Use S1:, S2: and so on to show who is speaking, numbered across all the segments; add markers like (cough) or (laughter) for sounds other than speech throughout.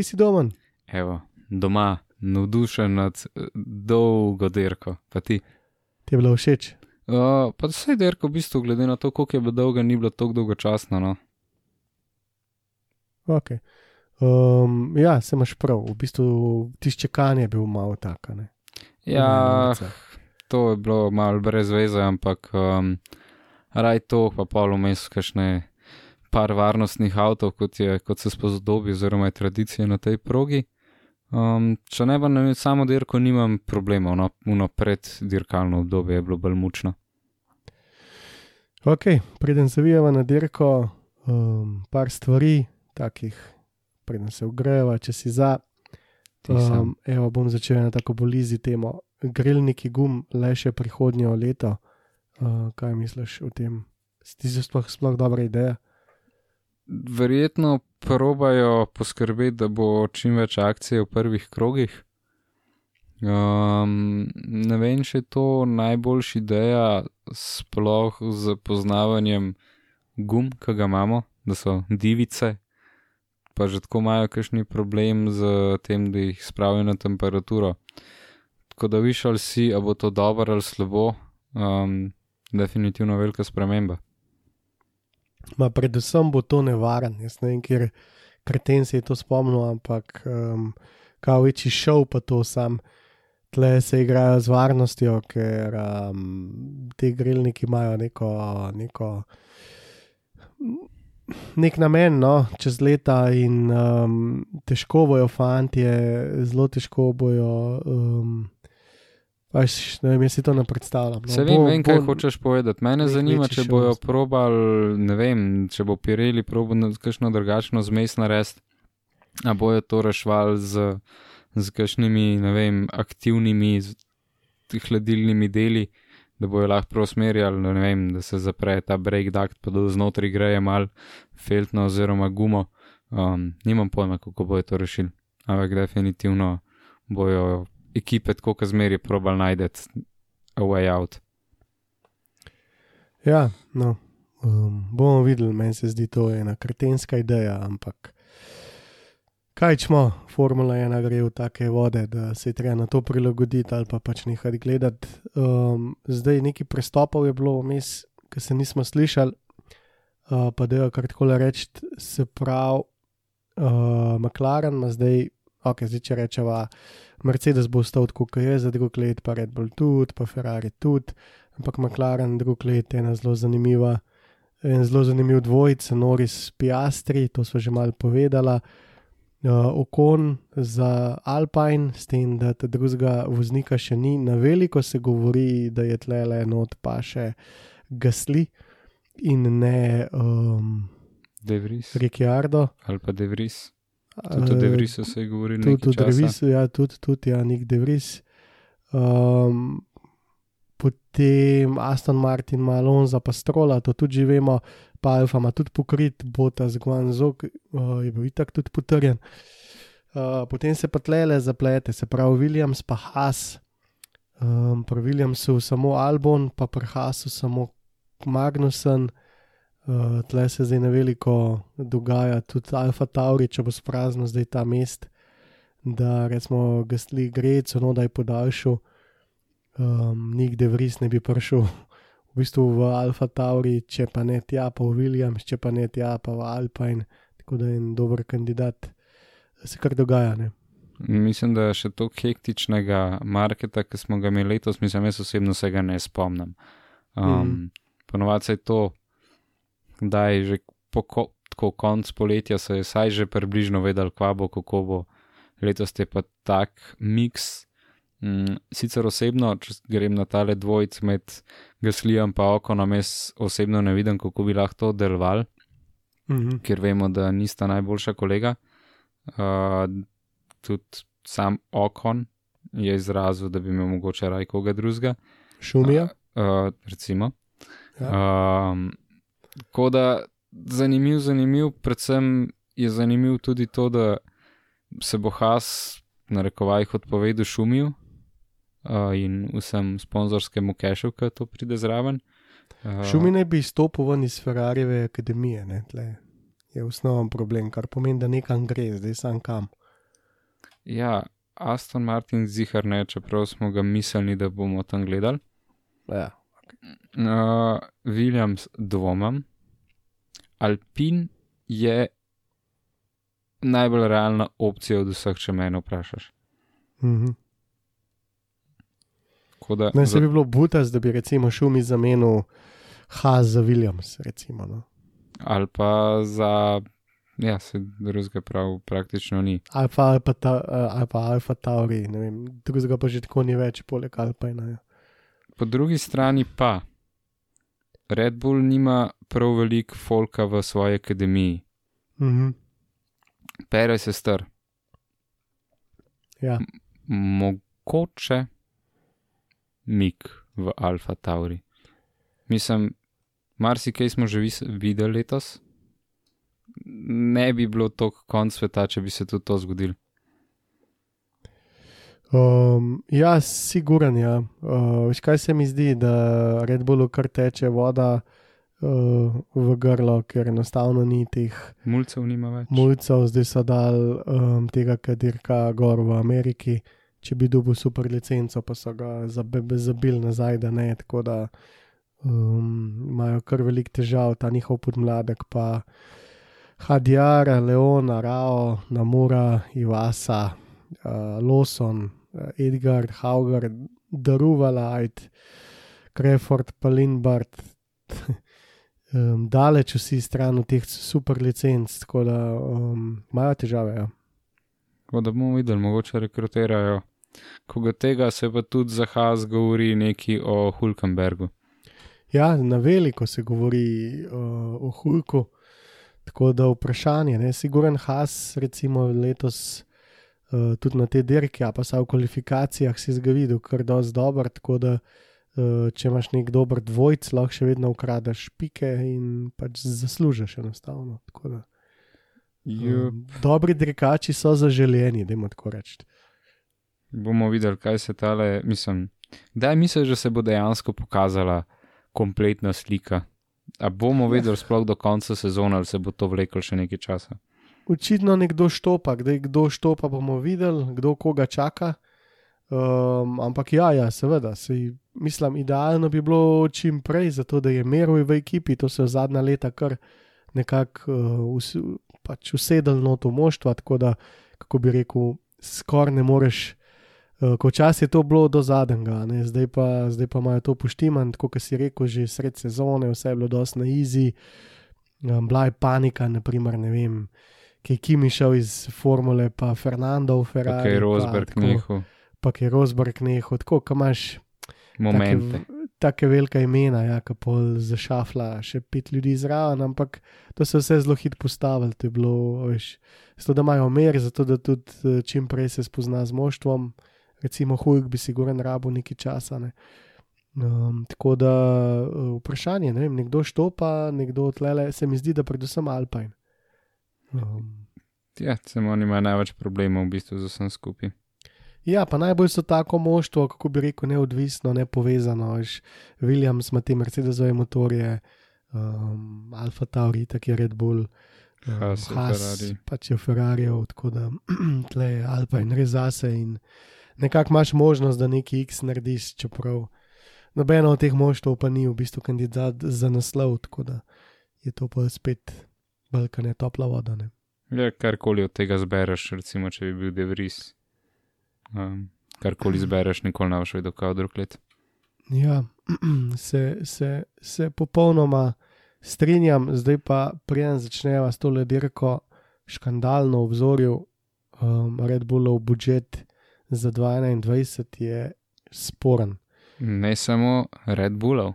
S1: Kje si doma?
S2: Evo, doma, navdušen nad eh, dolgo dirko, pa ti.
S1: Ti je bilo všeč?
S2: Uh, pa vse dirko, v bistvu, glede na to, koliko je bilo dolga, ni bilo tako dolgočasno. No.
S1: Okay. Um, ja, se imaš prav, v bistvu tišče čakanje je bil malo tako. ne.
S2: Ja, to je bilo malo brez veze, ampak um, raj to, pa pol vmes kakšne par varnostnih avtov, kot, je, kot se spodobi, oziroma je tradicija na tej progi. Um, če ne pa na samo dirko, nimam problemov, no, uno pred dirkalno obdobje je bilo bolj mučno.
S1: Ok, preden zavijemo na dirko, um, par stvari, takih, preden se ugreva, če si za. Um, evo, bom začel na tako bolizi temo. Grilniki gum le še prihodnje leto. Uh, kaj misliš o tem? Ti se sploh, sploh dobra ideja?
S2: Verjetno probajo poskrbeti, da bo čim več akcije v prvih krogih. Um, ne vem, če je to najboljša ideja, sploh z poznavanjem gum, ki ga imamo, da so divice, pa že tako imajo kakšni problem z tem, da jih spravijo na temperaturo. Tako da viš ali si, a bo to dobro ali slabo, um, definitivno velika sprememba.
S1: Ma predvsem bo to nevaren. Jaz ne vem, ker kreten se je to spomnil, ampak um, kao večji šov pa to sam. Tle se igrajo z varnostjo, ker um, ti grilniki imajo neko, neko, nek namen, no, čez leta in um, težko bojo fanti, zelo težko bojo. Um, Pač, ne vem, jaz si to ne predstavljam. No.
S2: Se vem,
S1: Bo-
S2: vem kaj
S1: bo-
S2: hočeš povedati. Mene
S1: nek
S2: zanima, če bojo probali, ne vem, če bo Pirelli probal na- kakšno drugačno zmes narediti, a bojo to rešvali z, z kakšnimi, ne vem, aktivnimi hladilnimi deli, da bojo lahko preusmerjali, no, ne vem, da se zapre ta break duct, pa da znotraj greje mal feltno oziroma gumo. Um, nimam pojma, kako bojo to rešili, ampak definitivno bojo ekipe tako, kot zmeri, probal najdeti a way out.
S1: Ja, no, um, bomo videli, meni se zdi to ena kretenska ideja, ampak kaj čmo, Formula 1 gre v take vode, da se je treba na to prilagoditi ali pa pač nehati gledati. Um, zdaj neki prestopov je bilo vmes, ki se nismo slišali, uh, pa da je kar tako reči, se pravi, uh, McLaren ima zdaj, ok, zdaj če rečeva, Mercedes bo ostal tako, kot je za drug let, pa Red Bull tudi, pa Ferrari tudi ampak McLaren drug let je ena zelo zanimiva, en zelo zanimiv dvojica, Norris Piastri, to smo že malo povedala, uh, Okon za Alpine, s tem, da ta drugega voznika še ni, na veliko se govori, da je tle le not pa še Gasli in ne um,
S2: Devris.
S1: Ricciardo.
S2: ali pa Devris. Tudi o
S1: Eh,
S2: Devrisu se je govorilo.
S1: Tudi tudi Revis, ja, tudi, tudi ja, Nik Devris. Um, potem Aston Martin ima Alonso, pa Strola, to tudi že vemo, pa Alfa ima tudi pokrit, Bota z Guangzhou uh, je bil itak tudi potrjen. Uh, potem se pa tlele zaplete, se pravi Williams pa Haas. Um, pri Williamsu samo Albon, pa pri Haasu samo Magnussen. Uh, tle se zdaj na veliko dogaja, tudi Alfa Tauri, če bo sprazno zdaj ta mest, da recimo Gastli Greco, no da je podaljšal, um, nik Devris ne bi prišel v bistvu v Alfa Tauri, če pa ne tja, pa v Williams, če pa ne tja, pa v Alpine, tako da je en dober kandidat. Se kar dogaja, ne.
S2: Mislim, da še toliko hektičnega marketa, ki smo ga imeli letos, mislim, jaz osebno se ga ne spomnim. Um, mm. Ponovadi se je to, da je že po ko, tako konc poletja se je saj že približno vedel, kva bo, kako bo. Letos je pa tak miks Mm, sicer osebno, če grem na tale dvojc med Gaslijem in Okonom, jaz osebno ne vidim, kako bi lahko to deloval,
S1: Mhm.
S2: ker vemo, da nista najboljša kolega. Uh, tudi sam Okon je izrazil, da bi imel mogoče raj koga drugega.
S1: Šumija.
S2: Uh, recimo.
S1: Ja.
S2: Um, tako da zanimiv, zanimiv, predvsem je zanimiv tudi to, da se bo Has na rekovajih odpovedal šumil uh, in vsem sponzorskemu kešu, ki to pride zraven. Uh,
S1: Šumi naj bi izstopil ven iz Ferrariove akademije, ne, tle je osnoven problem, kar pomeni, da nekam gre, zdaj sam kam.
S2: Ja, Aston Martin zihar ne, čeprav smo ga mislili, da bomo tam gledali.
S1: Ja.
S2: Uh, Williams dvomam. Alpin je najbolj realna opcija od vseh, če me vprašaš.
S1: Mhm.
S2: Da,
S1: Ne, se bi bilo butas, da bi recimo šumi zamenil Haas za Williams, recimo. No.
S2: Ali pa za. Ja, se drugega prav praktično ni.
S1: Alfa, Alfa, ta, uh, Alfa, Alfa Tauri, ne vem, drugega pa že tako ni več, poleg Alpina. Ja.
S2: Po drugi strani pa Red Bull nima prav veliko folka v svoji akademiji.
S1: Mhm.
S2: Perez je star.
S1: Ja.
S2: Mogoče Mik v Alfa Tauri. Mislim, marsikaj smo že videli letos. Ne bi bilo to konc sveta, če bi se tudi to zgodilo.
S1: Um, ja, siguran je. Ja. Uh, veš, kaj se mi zdi, da Red Bullu kar teče voda uh, v grlo, ker enostavno ni teh
S2: Mulcev nima več.
S1: mulcev, zdaj so dal um, tega kadirka gor v Ameriki. Če bi dobil super licenco, pa so ga zabili nazaj, da ne. Tako da um, imajo kar velik težav, ta njihov podmladek, pa Hadjar, Leona, Rao, Namura, Ivasa, uh, Lawson, uh, Edgard, Hauger, Daruvalajt, Kreford, Palinbart. (laughs) Um, daleč vsi stran od teh super licenc, tako da um, imajo težave. Ja.
S2: Tako da bomo videli, mogoče rekrutirajo. Koga tega se pa tudi za Haas govori neki o Hulkenbergu.
S1: Ja, na veliko se govori uh, o Hulku, tako da vprašanje, ne, Siguren Has, recimo letos uh, tudi na te dirke, pa sa v kvalifikacijah si ga videl, kar dosti dober, tako da uh, če imaš nek dober dvojc, lahko še vedno ukradeš pike in pač zaslužiš enostavno. Tako da, um, dobri dirkači so zaželeni, da tako reči.
S2: Bomo videli, kaj se tale, mislim, da misliš, da se bo dejansko pokazala kompletna slika. A bomo vedeli sploh do konca sezone, ali se bo to vleklo še nekaj časa.
S1: Očitno nekdo štopa, kdaj kdo štopa, bomo videli, kdo koga čaka. Um, ampak ja, ja seveda, sej, mislim, idealno bi bilo čim prej, zato da je Meroj v ekipi, to se je zadnja leta kar nekako uh, us, pač usedlo to moštvo, tako da, kako bi rekel, skoraj ne moreš. Uh, ko čas je to bilo do zadnjega, ne? zdaj pa, zdaj pa imajo to poštiman, tako kot si rekel, že sred sezone, vse je bilo dosti na izi, um, bila je panika, naprimer, ne vem, ki je Kimi šel iz Formule, pa Fernando v Ferrari.
S2: Kaj je Rosberg nehal,
S1: Pa je Rosberg nehal, tako, ko imaš
S2: momente.
S1: take velika imena, ja, ki pol zašafla še pet ljudi zraven, ampak to se vse zelo hitro postavilo, to je bilo, veš, zato da imajo mer, zato da tudi eh, čim prej se spozna z moštvom, recimo Hujk bi si goren rabo nekaj časa. Ne. Um, tako da uh, vprašanje, ne vem, nekdo štopa, nekdo tlele, se mi zdi, da predvsem Alpine. Um,
S2: Ja, samo oni imajo največ problemov v bistvu z vsem skupaj.
S1: Ja, pa najbolj so tako moštvo, kako bi rekel, neodvisno, ne povezano. Veš, Williams ima te Mercedesove motorje, um, Alfa Tauri, tako je Red Bull, um,
S2: Haas Ferrari.
S1: pač je Ferrari, tako da (clears throat) tle je Alfa in res zase. In nekako imaš možnost, da neki X narediš, čeprav nobeno od teh moštv pa ni v bistvu kandidat za naslov, tako da je to pa spet balkane topla voda. Ne.
S2: Ja, karkoli od tega zbereš, recimo, če bi bil Devris. Um, karkoli zbereš, nikoli ne boš vedel, kaj drug let.
S1: Ja, (clears throat) se, se, se popolnoma strinjam, zdaj pa prijem začneva s to ledirko škandalno obzorju um, Red Bullov budžet za 2021 je sporen.
S2: Ne samo Red Bullov,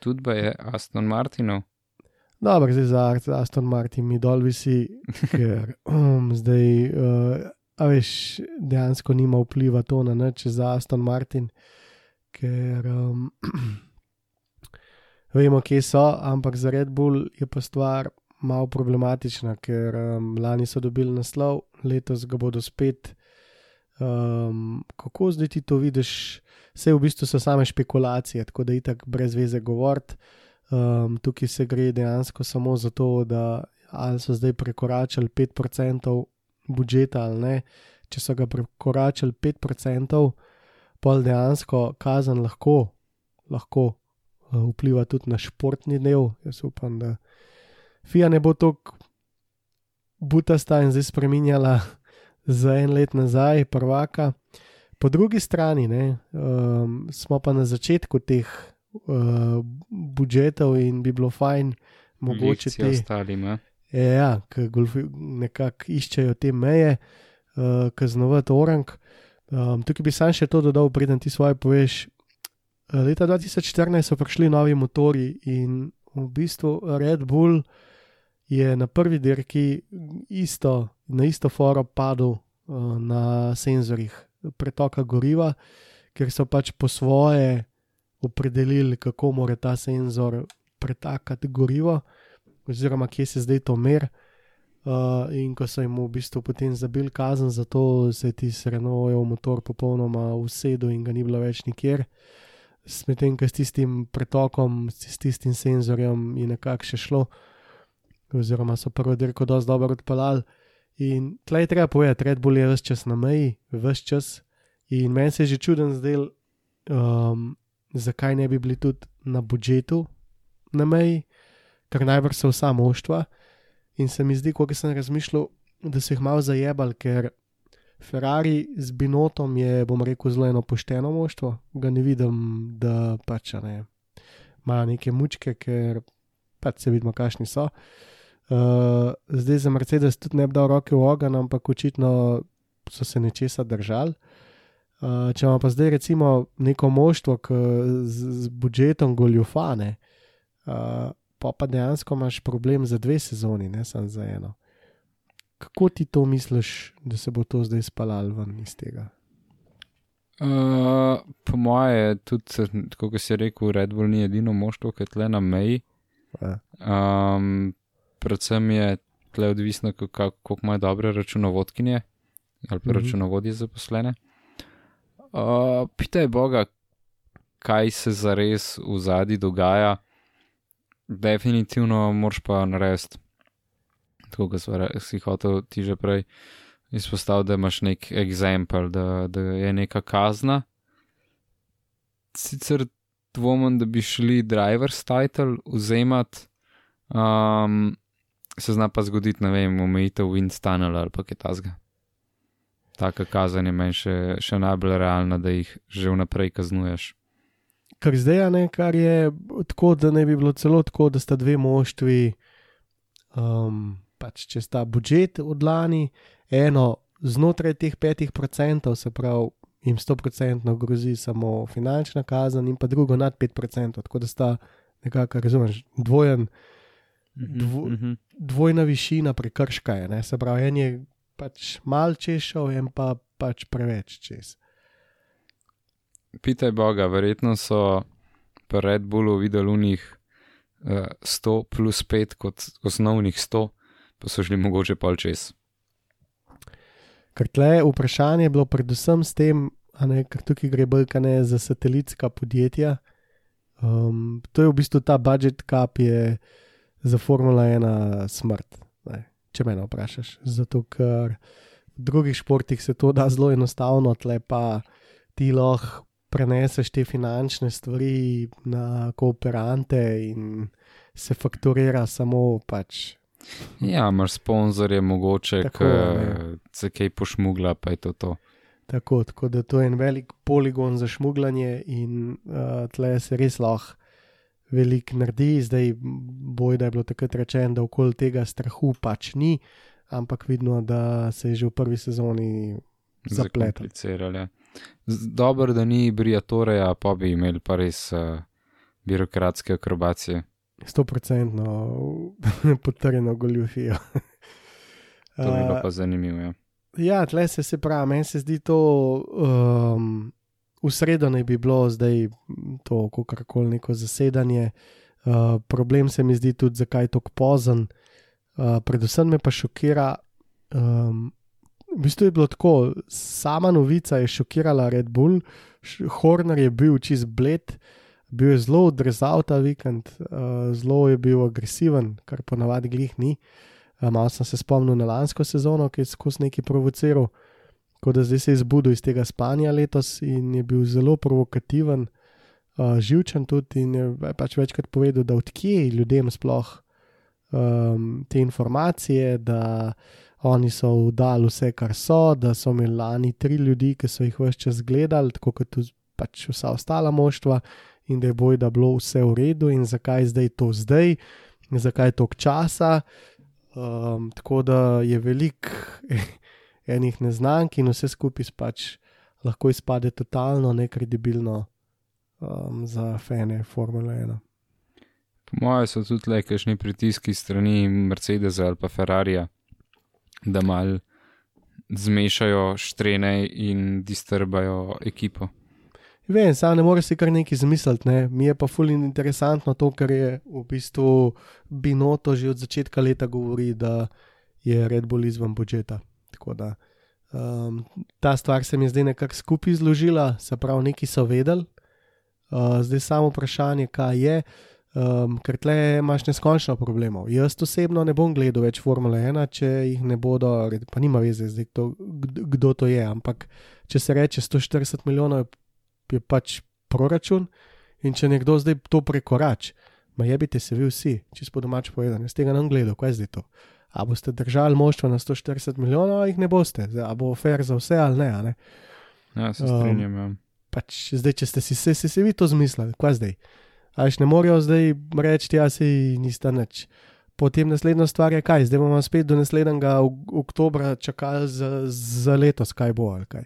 S2: tudi pa je Aston Martinov.
S1: Dobro, zdaj za Ast- Aston Martin mi dol visi, (laughs) ker um, zdaj, uh, a veš, dejansko nima vpliva to na nič za Aston Martin, ker um, (clears throat) vemo, kje so, ampak za Red Bull je pa stvar malo problematična, ker um, lani so dobili naslov, letos ga bodo spet. Um, kako zdaj ti to vidiš? Vse v bistvu so same špekulacije, tako da je tako brez veze govoriti. Um, tukaj se gre dejansko samo za to, da ali so zdaj prekoračili 5% budžeta ali ne. Če so ga prekoračili 5%, pol dejansko kazen lahko, lahko uh, vpliva tudi na športni del. Jaz upam, da FIA ne bo tako butasta in zdaj spremenjala (laughs) za en let nazaj, prvaka. Po drugi strani ne, um, smo pa na začetku teh uh, budžetov in bi bilo fajn, mogoče
S2: Lekcije
S1: te.
S2: ostalim. Ja.
S1: Ja, ki nekako iščejo te meje, uh, kaznovati orang. Um, tukaj bi sam še to dodal, preden ti svoje poveš. Uh, Leta 2014 so prišli novi motori in v bistvu Red Bull je na prvi dirki isto, na isto foro padel uh, na senzorjih pretoka goriva, ker so pač po svoje opredelili, kako mora ta senzor pretakati gorivo oziroma kje se zdaj to mer. Uh, in ko so jim v bistvu potem zabili kazen za to, se je ti Renaultov motor popolnoma usedel in ga ni bilo več nikjer. Medtem, ko s tistim pretokom, s tistim senzorjem je nekako še šlo, oziroma so prvo dirko dosti dobro odpeljali. In tleh je treba povedati, Red Bull je vse čas na meji, vse čas. In meni se je že čuden zdel, um, zakaj ne bi bili tudi na budžetu na meji, ker najbrž so vsa moštva. In se mi zdi, ko sem razmišljal, da so jih malo zajebali, ker Ferrari z Binotom je, bom rekel, zelo eno pošteno moštvo. Ga ne vidim, da pač ne. Imajo neke mučke, ker pač se vidimo, kakšni so. Uh, zdaj za Mercedes tudi ne bi dal roke v ogen, ampak očitno so se nečesa držali. Uh, če imamo pa zdaj recimo neko moštvo k, z, z budžetom goljufane, uh, pa pa dejansko imaš problem za dve sezoni, ne samo za eno. Kako ti to misliš, da se bo to zdaj spalalo ven iz tega?
S2: Uh, po moje, tudi, kot si rekel, Red Bull ni edino moštvo, ki je tle na meji.
S1: Ja.
S2: Um, predvsem je tle odvisno, koliko imajo dobre računovodkinje ali pa
S1: Mhm.
S2: računovodje zaposlene. Uh, Pitaj Boga, kaj se zares v zadnji dogaja. Definitivno moraš pa narediti, tako kot si hotel ti že prej izpostaviti, da imaš nek eksempel, da, da je neka kazna. Sicer dvomim, da bi šli driver's title vzemati, um, se zna pa zgoditi, ne vem, omejitev wind tunnel ali pa kaj tasga. Taka kazen je meni še, še najbolj realna, da jih že vnaprej kaznuješ.
S1: Kar zdaj je, ne, kar je tako, da ne bi bilo celo tako, da sta dve moštvi, um, pač če sta budžet od lani, eno znotraj teh petih procentov, se pravi, jim stoprocentno grozi samo finančna kazen, in pa drugo nad pet procentov, tako da sta nekako, razumeš, dvojen, Dvo-
S2: Mhm.
S1: dvojna višina prekrška je, ne, se pravi, en je pač mal češal, en pa pač preveč čez.
S2: Pitaj Boga, verjetno so po Red Bullu videli v njih uh, 100 plus 5 kot osnovnih 100, pa so šli mogoče pol čez.
S1: Ker tle vprašanje je bilo predvsem s tem, ne, ker tukaj gre bolj kaj ne za satelitska podjetja. Um, to je v bistvu ta budget cap je za Formula 1 smrt, če me vprašaš. Zato, ker v drugih športih se to da zelo enostavno, tle pa ti lahko preneseš te finančne stvari na kooperante in se fakturira samo pač
S2: Ja, imaš sponzorje, mogoče,
S1: Tako, ne.
S2: ki se kaj pošmugla, pa je to to.
S1: Tako, tako da to je en velik poligon za šmugljanje in uh, tle se res lahko veliko naredi. Zdaj boj, da je bilo takrat rečeno, da okoli tega strahu pač ni, ampak vidno, da se je že v prvi sezoni
S2: zakomplicirali. ja. Dobro, da ni Briatoreja, pa bi imeli pa res uh, birokratske akrobacije.
S1: Sto procentno (laughs) potrjeno goljufijo.
S2: To bi bilo (laughs) pa zanimivo. Ja.
S1: Ja, tle se, se pravi, meni se zdi to, um, v sredo naj bi bilo zdaj to, kako koli neko zasedanje. Uh, problem se mi zdi tudi, zakaj je tako pozen. Uh, predvsem me pa šokira, um, v bistvu je bilo tako, sama novica je šokirala Red Bull, Horner je bil čist bled, bil je zelo odrezal ta vikend, uh, zelo je bil agresiven, kar ponavadi glih ni. Uh, Malo sem se spomnil na lansko sezono, ki je skozi neki provociral, kot da zdaj se je zbudil iz tega spanja letos in je bil zelo provokativen, uh, živčen tudi in je pač večkrat povedal, da odkje ljudem sploh um, te informacije, da oni so dali vse, kar so, da so imeli lani tri ljudi, ki so jih vse čas gledali, tako kot pač vsa ostala moštva, in da je boj, da bilo vse v redu, in zakaj zdaj to zdaj, zakaj toliko časa. Um, tako da je veliko enih neznank in vse skupaj pač lahko izpade totalno nekredibilno um, za fane Formule 1.
S2: Po mojem so tudi le kakšni pritiski strani Mercedesa ali pa Ferrarija, da mal zmešajo štrene in disturbajo ekipo.
S1: Vem, sam ne moreš si kar nekaj zmisliti, ne? mi je pa fully interesantno to, kar je v bistvu Binoto že od začetka leta govori, da je Red Bull izven budžeta. Tako da um, ta stvar se mi je zdaj nekako skupaj zložila, se pravi, neki so vedeli, uh, zdaj samo vprašanje, kaj je. Um, ker tle imaš neskončno problemov. Jaz osebno ne bom gledal več Formule 1, če jih ne bodo, pa nima veze, zdaj, kdo, kdo to je. Ampak če se reče 140 milijonov, je pač proračun. In če nekdo zdaj to prekorači, ma jebite se vi vsi, če smo domač povedani, z tega ne bom gledal, kaj je zdaj to. A boste držali moštvo na 140 milijonov, ali jih ne boste, a bo fair za vse ali ne. ne?
S2: Ja, se
S1: Um,
S2: strinjam. Ja.
S1: Pač zdaj, če ste si se, se, se vi to zmislili, kaj zdaj? Až ne morejo zdaj reči, ja, si nista nič. Potem naslednja stvar je kaj, zdaj bomo spet do naslednjega ok- oktobra čakali za, za letos, kaj bo ali kaj.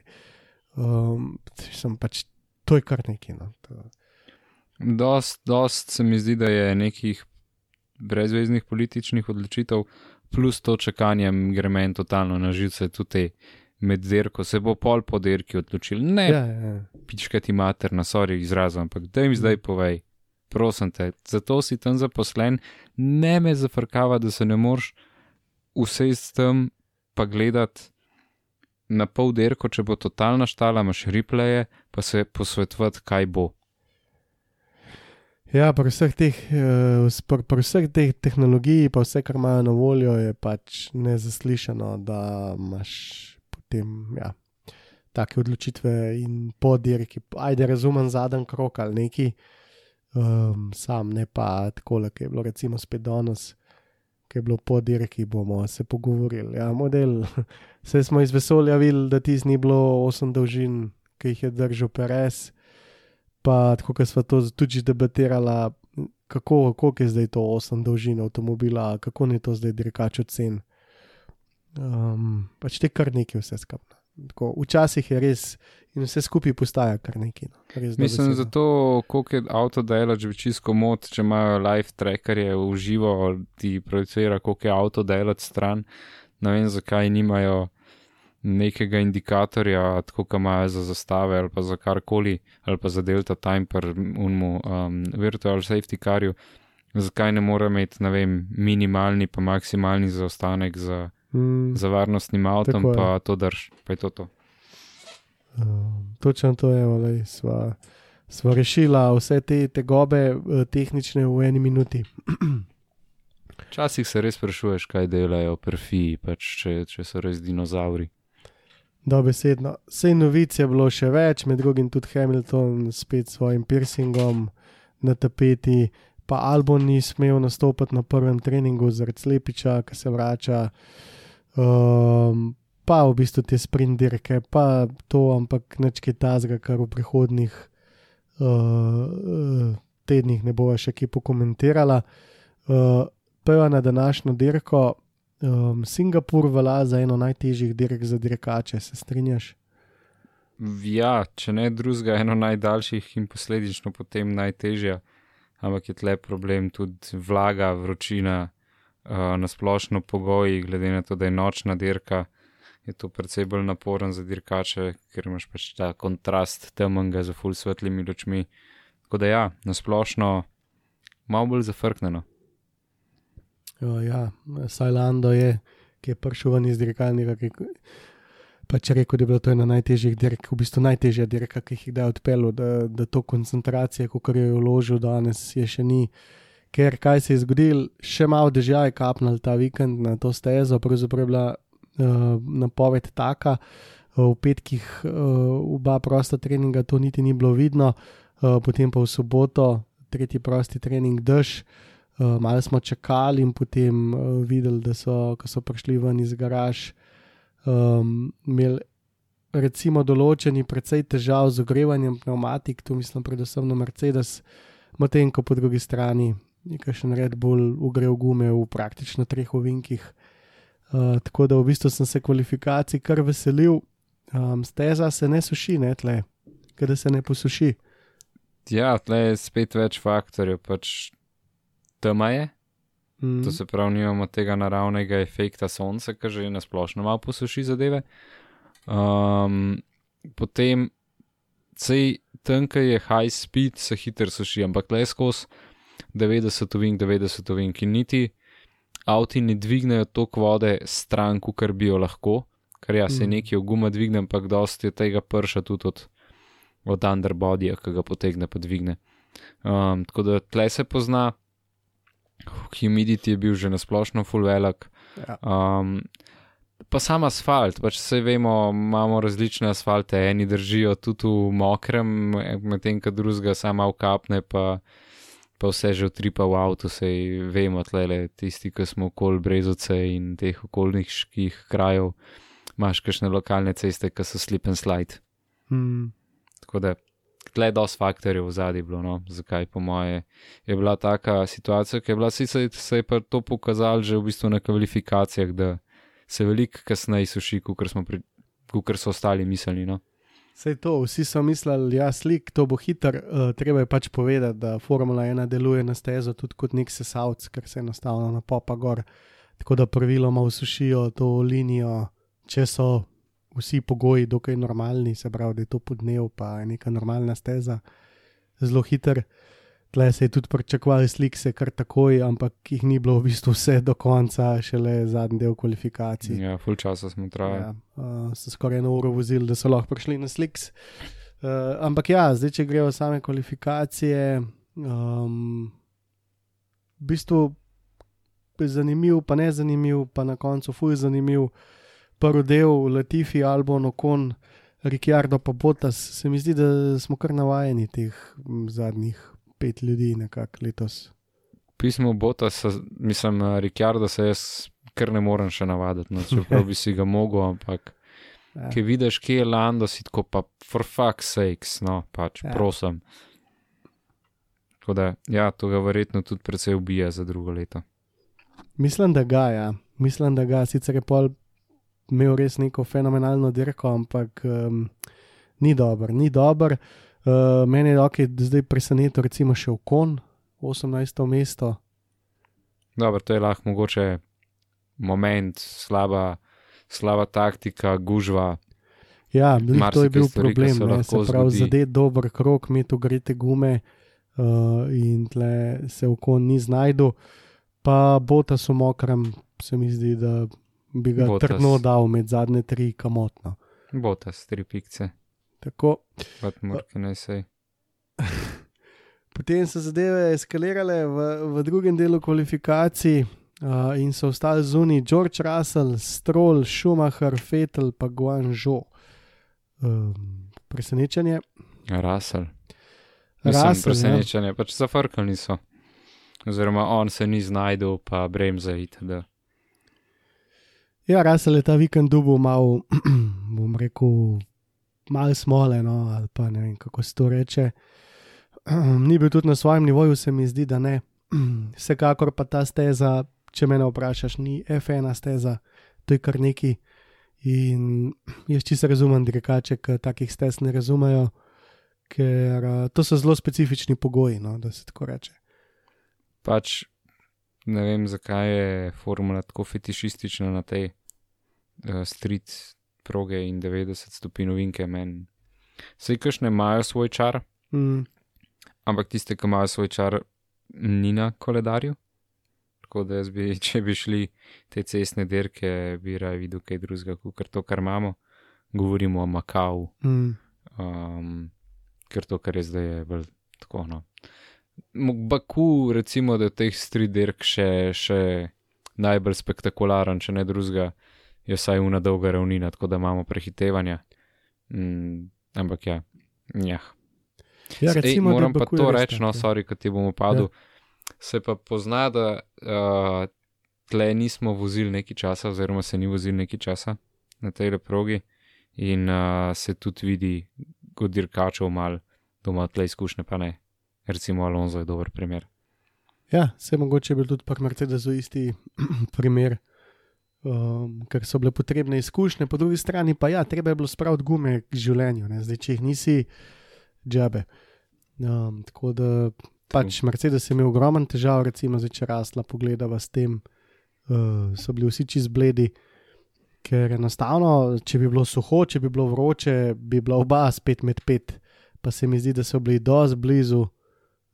S1: Um, sem pač, to je kar nekaj. No. To,
S2: Dost, dost se mi zdi, da je nekih brezveznih političnih odločitev, plus to čakanje gre meni totalno na živce, tudi te med dirko, se bo pol po dirki odločil. Ne,
S1: ja, ja, ja.
S2: pičkati mater, na sorry izrazom, ampak da jim zdaj povej, prosim te, zato si tam zaposlen, ne me zafrkava, da se ne moreš usesti tam pa gledati na pol dirko, če bo totalna štala, imaš replaje, pa se posvetovati, kaj bo.
S1: Ja pri, vseh teh, eh, pri, pri vseh teh tehnologij, pa vse, kar imajo na voljo, je pač nezaslišano, da imaš potem ja, take odločitve in po dirki. Ajde, razumem zadnji krok ali neki, um, sam ne pa tako, ki je bilo recimo spet danes. Ki je bilo po dirki, bomo se pogovorili. Ja, model, (laughs) vse smo iz vesolja videli, da ti ni bilo osem dolžin, ki jih je držal Perez. Pa tako, kot smo to tudi debatirali, kako, kako je zdaj to osem dolžin avtomobila, kako je to zdaj dirkač ocen. Um, pač te kar nekaj vse skupaj. Tako, včasih je res in vse skupaj postaja kar nekaj. No. Res
S2: Mislim,
S1: dobesedno.
S2: zato, koliko je avto delo, če bi čisto mod, če imajo live trackerje v živo, ti projicira, koliko je avto delo stran. Ne vem, zakaj nimajo nekega indikatorja, tako kot imajo za zastave ali pa za karkoli, ali pa za Delta Time, per unmu um, virtual safety carju. Zakaj ne more imeti, ne vem, minimalni pa maksimalni zaostanek za,
S1: Mm,
S2: za varnostnim avtom,
S1: Tako je.
S2: pa to drž, pa je to to.
S1: um, točno to je, ali sva, sva rešila vse te tegobe eh, tehnične v eni minuti. (clears throat)
S2: Včasih se res sprašuješ, kaj delajo perfiji, pač če, če so res dinozauri.
S1: Dobesedno. Sej novic je bilo še več, med drugim tudi Hamilton spet s svojim piercingom na tapeti, pa Albon ni smel nastopiti na prvem treningu zaradi slepiča, ki se vrača. Um, pa v bistvu te sprint dirke, pa to, ampak neč kaj tazga, kar v prihodnih uh, uh, tednih ne bova še kaj pokomentirala. Uh, prva na današnjo dirko, Um, Singapur velja za eno najtežjih dirk za dirkače, se strinjaš?
S2: Ja, če ne drugega, eno najdaljših in posledično potem najtežja, ampak je tle problem tudi vlaga, vročina, uh, nasplošno pogoji, glede na to, da je nočna dirka, je to precej bolj naporen za dirkače, ker imaš pač ta kontrast temnega z full svetlimi lučmi. Tako da ja, nasplošno malo bolj zafrknjeno.
S1: O, ja, Sajlando je, ki je prišel ven iz dirkalnika, ki pač rekel, da je bilo to ena najtežjih dirk, v bistvu najtežja dirka, ki jih je odpeljal, da, da to koncentracije, kot jo je vložil danes, je še ni. Ker kaj se je zgodil, še malo dežja je kapnil ta vikend na to stezo, pravzaprav je bila uh, napoved taka, uh, v petkih uh, oba prosta treninga to niti ni bilo vidno, uh, potem pa v soboto tretji prosti trening dež. Uh, malo smo čakali in potem uh, videli, da so, so prišli ven iz garaž, um, imeli recimo določeni precej težav z ogrevanjem pneumatik, tu mislim predvsem na Mercedes, medtem ko po drugi strani je še Red Bull ugrev gume v praktično treh ovinkih. Uh, tako da v bistvu sem se kvalifikacij kar veselil, um, steza se ne suši, ne tle, ker se ne posuši.
S2: Ja, tle je spet več faktorjev, pač tema je.
S1: Mm.
S2: To se pravi, nimamo tega naravnega efekta sonca, ki že na splošno malo posuši zadeve. Um, potem, cej tanka je high speed, se hitro suši, ampak le skozi 90 ovink, 90 ovink in niti avti ne dvignejo toliko vode stran, kot bi jo lahko, ker ja se
S1: Mm.
S2: nekaj v guma dvigne, ampak dosti je tega prša tudi od, od underbodyja, ki ga potegne pa dvigne. Um, tako da tle se pozna, humidity je bil že nasplošno full velik.
S1: Ja.
S2: Um, pa sam asfalt, pač vse vemo, imamo različne asfalte, eni držijo tudi v mokrem, medtem ko drugega sama ukapne, pa, pa vse že utripa v avtu, sej vemo, tlele tisti, ki smo okoli Brezoce in teh okoljnih krajev, imaš kakšne lokalne ceste, ki so slip and slide.
S1: Mm.
S2: Tako da tle dosti faktorjev v zadnji bilo, no, zakaj po moje je bila taka situacija, ki je bila sicer se je pa to pokazalo že v bistvu na kvalifikacijah, da se veliko kasneje suši, kot so ostali mislili. No?
S1: Sej to, vsi so mislili, da ja, slik, to bo hiter. Uh, treba je pač povedati, da Formula 1 deluje na stezo tudi kot nek sesalc, ker se enostavno na popa gor. Tako da praviloma usušijo to linijo, če so vsi pogoji dokaj normalni, se pravi, da je to podnev, pa je neka normalna steza, zelo hiter. Tle se je tudi pričakovali slik, se kar takoj, ampak jih ni bilo v bistvu vse do konca, šele zadnji del kvalifikacij.
S2: Ja, full časa smo trajali.
S1: Ja, uh, so skoraj eno uro vozili, da so lahko prišli na sliks. Uh, ampak ja, zdaj, če grejo same kvalifikacije, um, v bistvu je zanimiv, pa ne zanimiv, pa na koncu fuj zanimiv. Prvi del Latifi, Albon, Okon, Ricciardo, pa Botas, se mi zdi, da smo kar navajeni teh zadnjih pet ljudi, nekako letos.
S2: Pismo Bota, mislim, Ricciardo se jaz kar ne morem še navaditi, no, čeprav bi si ga (laughs) mogel, ampak
S1: Ja.
S2: ki vidiš, kje je Lando, si tako pa for fuck's sakes, no, pač
S1: ja.
S2: prosim. Tako da, ja, to ga verjetno tudi precej ubija za drugo leto.
S1: Mislim, da ga, ja. Mislim, da ga, sicer je pol imel res neko fenomenalno dirko, ampak um, ni dober, ni dober. Uh, meni je ok, da zdaj presenetil, recimo še v kon, 18. mesto.
S2: Dobro, to je lahko mogoče moment, slaba, slaba taktika, gužva.
S1: Ja, glih to je bil
S2: stvari,
S1: problem,
S2: se
S1: ne,
S2: lahko
S1: se pravi,
S2: zgodi.
S1: zadet dober krok, imeti ogrete gume uh, in tle se v kon ni znajdu. Pa bota so mokrem, se mi zdi, da bi ga
S2: Bottas.
S1: trdno dal med zadnje tri kamotno.
S2: Bota s tri pikce,
S1: Tako. (laughs) Potem so zadeve eskalirale v, v drugem delu kvalifikacij uh, in so ostali zunaj George Russell, Stroll, Schumacher, Fetel pa Guangzhou. Um, presenečenje.
S2: Rasel. Mislim,
S1: Russell, ja.
S2: presenečenje, pač zafrkali so. Oziroma, on se ni znajdel, pa bremza itd.
S1: Ja, Russell je ta vikend dubu mal, (clears throat) bom rekel, mal smole, no, ali pa ne vem, kako se to reče. (clears throat) Ni bil tudi na svojem nivoju, se mi zdi, da ne. (clears throat) Vsekakor pa ta steza, če me vprašaš, ni F1 steza, to je kar neki. In jaz čisto razumem dirkače, ki takih stez ne razumejo, ker uh, to so zelo specifični pogoji, no, da se tako reče.
S2: Pač ne vem, zakaj je formula tako fetišistična na tej uh, street proge in 90 stopinj vinke meni. Vse kakšne imajo svoj čar,
S1: Mm,
S2: ampak tiste, ki imajo svoj čar, ni na koledarju. Tako da jaz bi, (laughs) če bi šli te cestne dirke, bi raje videl kaj drugega, kot to, kar imamo. Govorimo o Makau,
S1: mm,
S2: um, ker to, kar je zdaj, je bolj tako. No. Baku, recimo, da je teh street dirk še, še najbolj spektakularen, če ne drugega, je vsaj una dolga ravnina, tako da imamo prehitevanja. Mm, ampak ja, ja.
S1: Ja,
S2: Ej,
S1: recimo, da
S2: moram pa to reči, no,
S1: ja.
S2: sorry, ker ti bomo padli. Se pa pozna, da uh, tle nismo vozili nekaj časa, oziroma se ni vozili nekaj časa na tej progi, in uh, se tudi vidi, kot dirkačev mal, doma tle izkušnje pa ne. Recimo Alonso je dober primer.
S1: Ja, se mogoče je bil tudi pri Mercedesu isti (clears throat) primer, um, ker so bile potrebne izkušnje, po drugi strani pa ja, treba je bilo spraviti gume k življenju, ne? zdaj če jih nisi, džabe. Um, tako da pač Mercedes je imel ogromen težav, recimo zdaj, če rasla pogledava s tem, uh, so bili vsi čist bledi. Ker enostavno, če bi bilo suho, če bi bilo vroče, bi bila oba spet med pet, pa se mi zdi, da so bili dosti blizu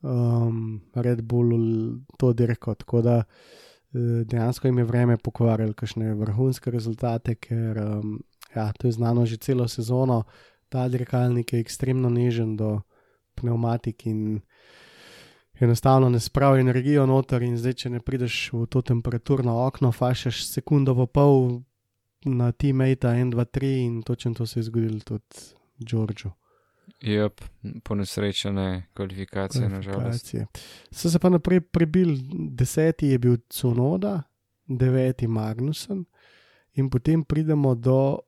S1: um, Red Bullu to dirko. Tako da eh, dejansko jim je vreme pokvarilo kakšne vrhunske rezultate, ker um, ja, to je znano že celo sezono. Ta dirkalnik je ekstremno nežen do pneumatik in enostavno ne spravi energijo noter. In zdaj, če ne prideš v to temperaturno okno, fašeš sekundo v pol na teammate 1, 2, 3 in točno to se je zgodilo tudi Džordžu.
S2: Jep, ponesrečene kvalifikacije, nažalost.
S1: So se pa naprej prebili, deseti je bil Cunoda, deveti Magnussen, in potem pridemo do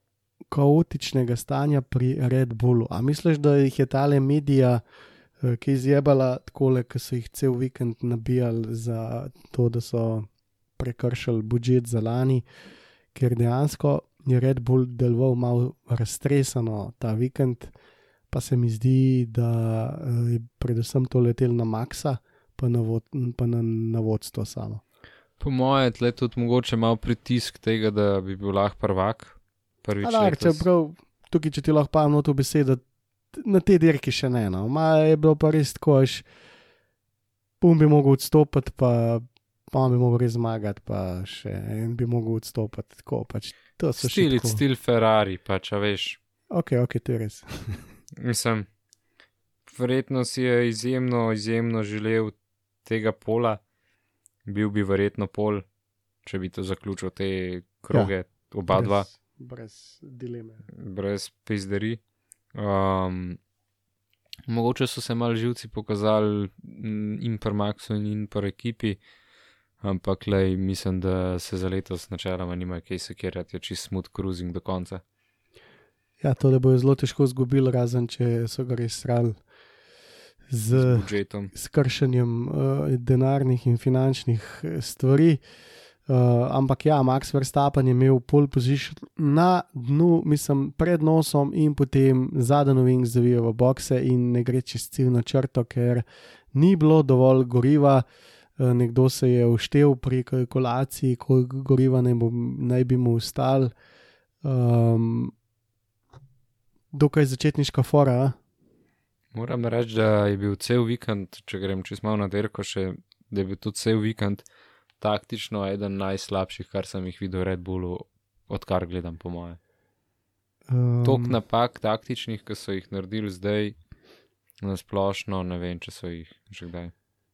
S1: kaotičnega stanja pri Red Bullu. A misliš, da jih je tale medija, eh, ki je izjebala tako, ki so jih cel vikend nabijali za to, da so prekršili budžet za lani, ker dejansko je Red Bull deloval malo raztresano ta vikend pa se mi zdi, da eh, je predvsem to letel na Maxa, pa na, vod, pa na, na vodstvo samo.
S2: Po mojem, tle tudi mogoče malo pritisk tega, da bi bil lahko prvak.
S1: Čeprav tukaj, če ti lahko pa eno to besedo, na te dirki še ne. No. Ma je bilo pa res tako, až pum bi mogel odstopiti, pa, pa bi mogel res zmagati, pa še en bi mogel odstopiti. Tako, pač, to so
S2: Stil,
S1: tako.
S2: stil Ferrari, pač, veš.
S1: Ok, ok, to je res. (laughs)
S2: Mislim, verjetno si je izjemno, izjemno želel tega pola, bil bi verjetno pol, če bi to zaključil te kroge, ja, oba
S1: brez,
S2: dva,
S1: Brez dileme.
S2: brez pizderi. Um, mogoče so se mal živci pokazali in per Maxu in per ekipi, ampak lej, mislim, da se za letos načeloma nima kaj sekirati, je čist smooth cruising do konca.
S1: Ja, to da bojo zelo težko izgubili, razen če so ga res srali
S2: Z
S1: z, kršenjem uh, denarnih in finančnih eh, stvari. Uh, ampak ja, Max Verstappen je imel pol position na dnu, mislim, pred nosom in potem zadnji novink zavijo v bokse in ne gre čez ciljno črto, ker ni bilo dovolj goriva. Uh, nekdo se je uštev pri kalkulaciji, koliko goriva naj, bo, naj bi mu ustal. Um, dokaj začetniška fora. a?
S2: Moram reči, da je bil cel vikend, če grem čez malo na derko, še, da je bil tudi cel vikend taktično eden najslabših, kar sem jih videl v Red Bullu, odkar gledam, po moje.
S1: Um,
S2: Tok napak taktičnih, ki so jih naredili zdaj, na splošno, ne vem, če so jih že kdaj.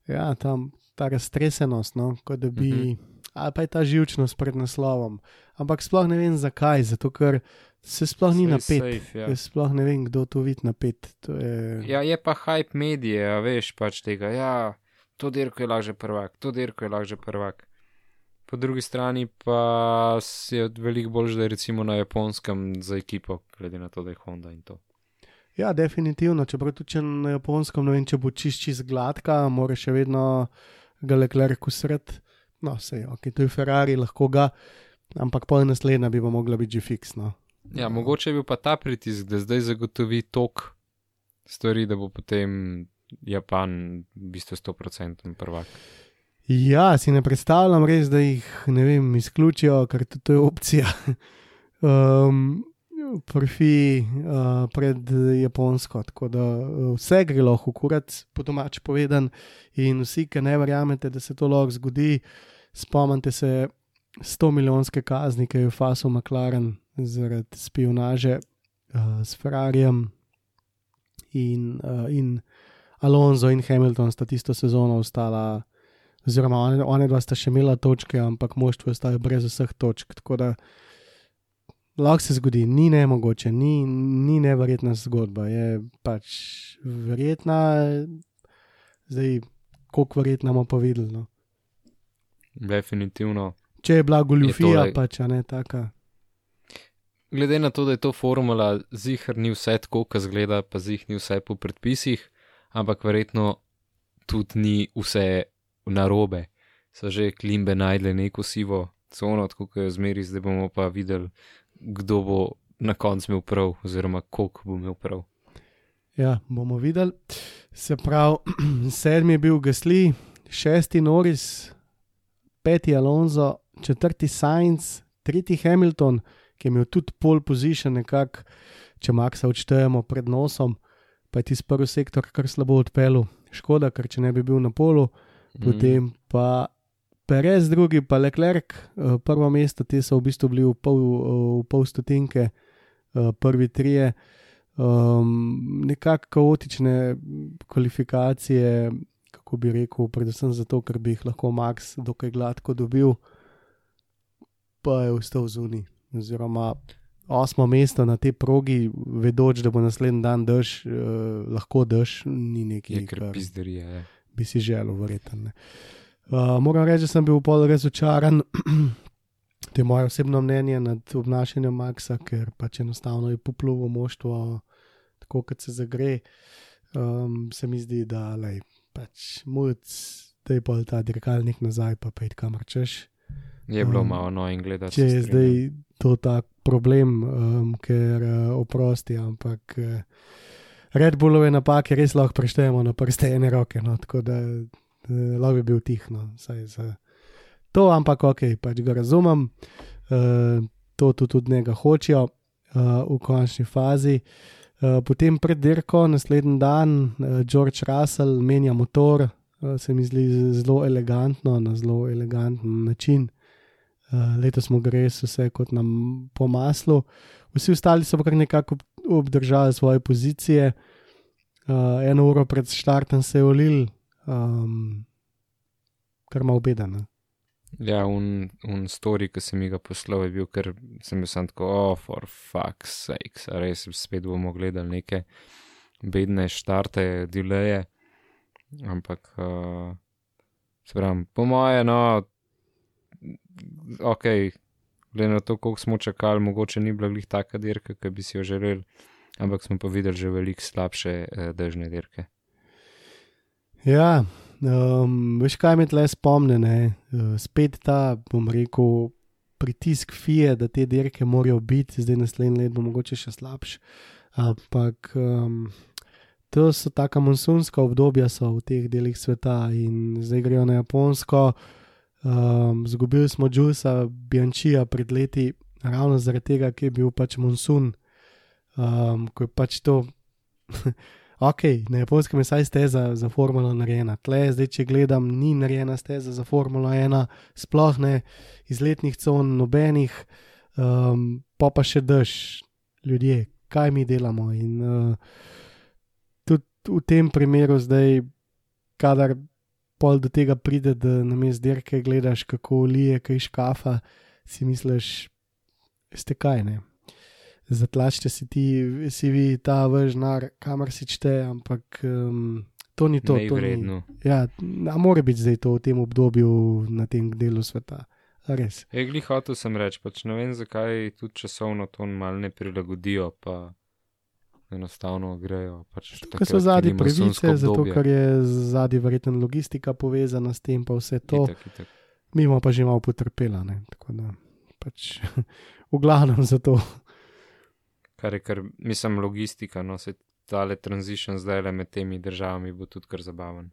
S1: Ja, tam ta raztresenost, no, kot da bi, uh
S2: Mhm.
S1: -huh. ali pa je ta živčnost pred naslovom. Ampak sploh ne vem zakaj, zato ker se sploh ni napet.
S2: safe, ja.
S1: Jaz sploh ne vem, kdo to vidi napet. To je...
S2: ja, je pa hype medije, a veš pač tega. Ja, to dirko je lažje prvak, to dirko je lažje prvak. Po drugi strani pa je veliko bolj, da je recimo na japonskem za ekipo, glede na to, da je Honda in to.
S1: ja, definitivno. Čeprav tudi če na japonskem ne vem, če bo čist čist gladka, mora še vedno ga lekler kusret. No, se je, ok, to je Ferrari, lahko ga. ampak pol naslednja bi pa mogla biti že fiksno.
S2: Ja, mogoče je bil pa ta pritisk, da zdaj zagotovi tok stvari, da bo potem Japan v bistvu 100% prvak.
S1: Ja, si ne predstavljam res, da jih ne vem, izključijo, ker tudi to je opcija. (laughs) um, Profi uh, pred Japonsko, tako da uh, vse gre lahko kurat, po domač povedan, in vsi, ki ne verjamete, da se to lahko zgodi, spomnite se 100 milijonske kazni, ki je v Fasu McLaren zaradi spionaže uh, s Ferrarijem in, uh, in Alonso in Hamilton sta tisto sezono ostala, oziroma one, one dva sta še imela točke, ampak moštvo je ostalo brez vseh točk. Tako da lahko se zgodi, ni ne mogoče, ni, ni neverjetna zgodba, je pač verjetna, zdaj, koliko verjetno bomo pa videli. No.
S2: Definitivno.
S1: Če je bila goljufija,
S2: tole-
S1: pač ne taka.
S2: Glede na to, da je to formula, zihar ni vse tako, kot zgleda, pa zih ni vse po predpisih, ampak verjetno tudi ni vse narobe. So že klimbe najdle neko sivo cono, tako kot je zmeri, zdaj bomo pa videli, kdo bo na koncu imel prav, oziroma koliko bo imel prav.
S1: Ja, bomo videli. Se pravi, (clears throat) sedmi je bil Gasli, šesti Norris, peti Alonso, četrti Sainz, tretji Hamilton, ki je imel tudi pol position, nekako, če Maxa odštejemo pred nosom, pa je tisti prvi sektor kar slabo odpeljal. Škoda, ker če ne bi bil na polu, potem pa Perez, drugi pa Leclerc, eh, prvo mesto, te so v bistvu bili v pol, eh, v pol stotinke, eh, prvi trije. Um, nekako kaotične kvalifikacije, kako bi rekel, predvsem zato, ker bi jih lahko Max dokaj gladko dobil, pa je ostal zunaj. Oziroma, osmo mesto na tej progi, vedoč, da bo naslednji dan dež, eh, lahko dež, ni nekaj,
S2: Je kar
S1: kar
S2: pizderija. je.
S1: bi si želel, verjetno. Uh, moram reči, da sem bil pol razočaran, (clears throat) to je moje osebno mnenje nad obnašanjem Maxa, ker pač enostavno je popluvo moštvo, tako kot se zagre. Um, se mi zdi, da lej, pač muc, da je pol ta dirkalnik nazaj, pa pejt kamor češ.
S2: Je bilo
S1: Um,
S2: malo no in gledati.
S1: Če je zdaj to tak problem, um, ker uh, oprosti, ampak uh, Red Bullove napake res lahko preštejemo na prste ene roke, no, tako da uh, lahko bi bil tih. No, saj za to, ampak ok, pač ga razumem, uh, to tudi od njega hočejo uh, v končni fazi. Uh, potem pred dirko, naslednji dan, uh, George Russell menja motor, uh, se mi zdi zelo elegantno, na zelo eleganten način. Uh, letos smo gre vse kot nam po maslu. Vsi ostali so pa kar nekako ob- obdržali svoje pozicije. Uh, eno uro pred štartom se je olil, um, kar ima obedano.
S2: Ja, un, un story, ki sem jih poslal, je bil, ker sem bil sam tako, oh, for fuck's sake, res spet bomo gledali neke bedne štarte, dileje. Ampak, uh, se pravim, po moje, no, ok, glede na to, koliko smo čakali, mogoče ni bila glih taka dirka, ki bi si jo želeli, ampak smo pa videli že veliko slabše uh, dežne dirke.
S1: Ja, um, veš kaj me tle spomne, ne? Uh, spet ta, bom rekel, pritisk FIE, da te dirke morajo biti, zdaj naslednji let bo mogoče še slabš. Ampak um, to so taka monsunska obdobja v teh delih sveta in zdaj grejo na Japonsko. Um, zgubili smo Džusa, Biančija pred leti, ravno zaradi tega, ker je bil pač monsun, um, ko je pač to. (laughs) Ok, na japonskem je saj steza za Formulo narejena. Tle, zdaj, če gledam, ni narejena steza za Formulo 1, sploh ne iz letnih con, nobenih, um, pa pa še dež, ljudje, kaj mi delamo. In uh, tudi v tem primeru, zdaj, kadar pol do tega pride, da na mest dirke gledaš, kako lije, kaj škafa, si misliš, ste kaj ne. Zatlačite si ti, si vi ta vržnar, kamor si čte, ampak um, to ni to. to ni, ja, a mora biti zdaj to v tem obdobju na tem delu sveta. Res.
S2: Je glih hotel sem reči, pač ne vem, zakaj tudi časovno to malo ne prilagodijo, pa enostavno grejo. Pač
S1: Ker so zadnji pravice, zato ker je zadnji verjetno logistika povezana s tem, pa vse to.
S2: Itak, itak.
S1: Mi bomo pa že malo potrpela, ne? tako da pač (laughs) v glavnem za to.
S2: Kar je, kar, mislim, logistika, no se tale transition zdaj le med temi državami bo tudi kar zabaven.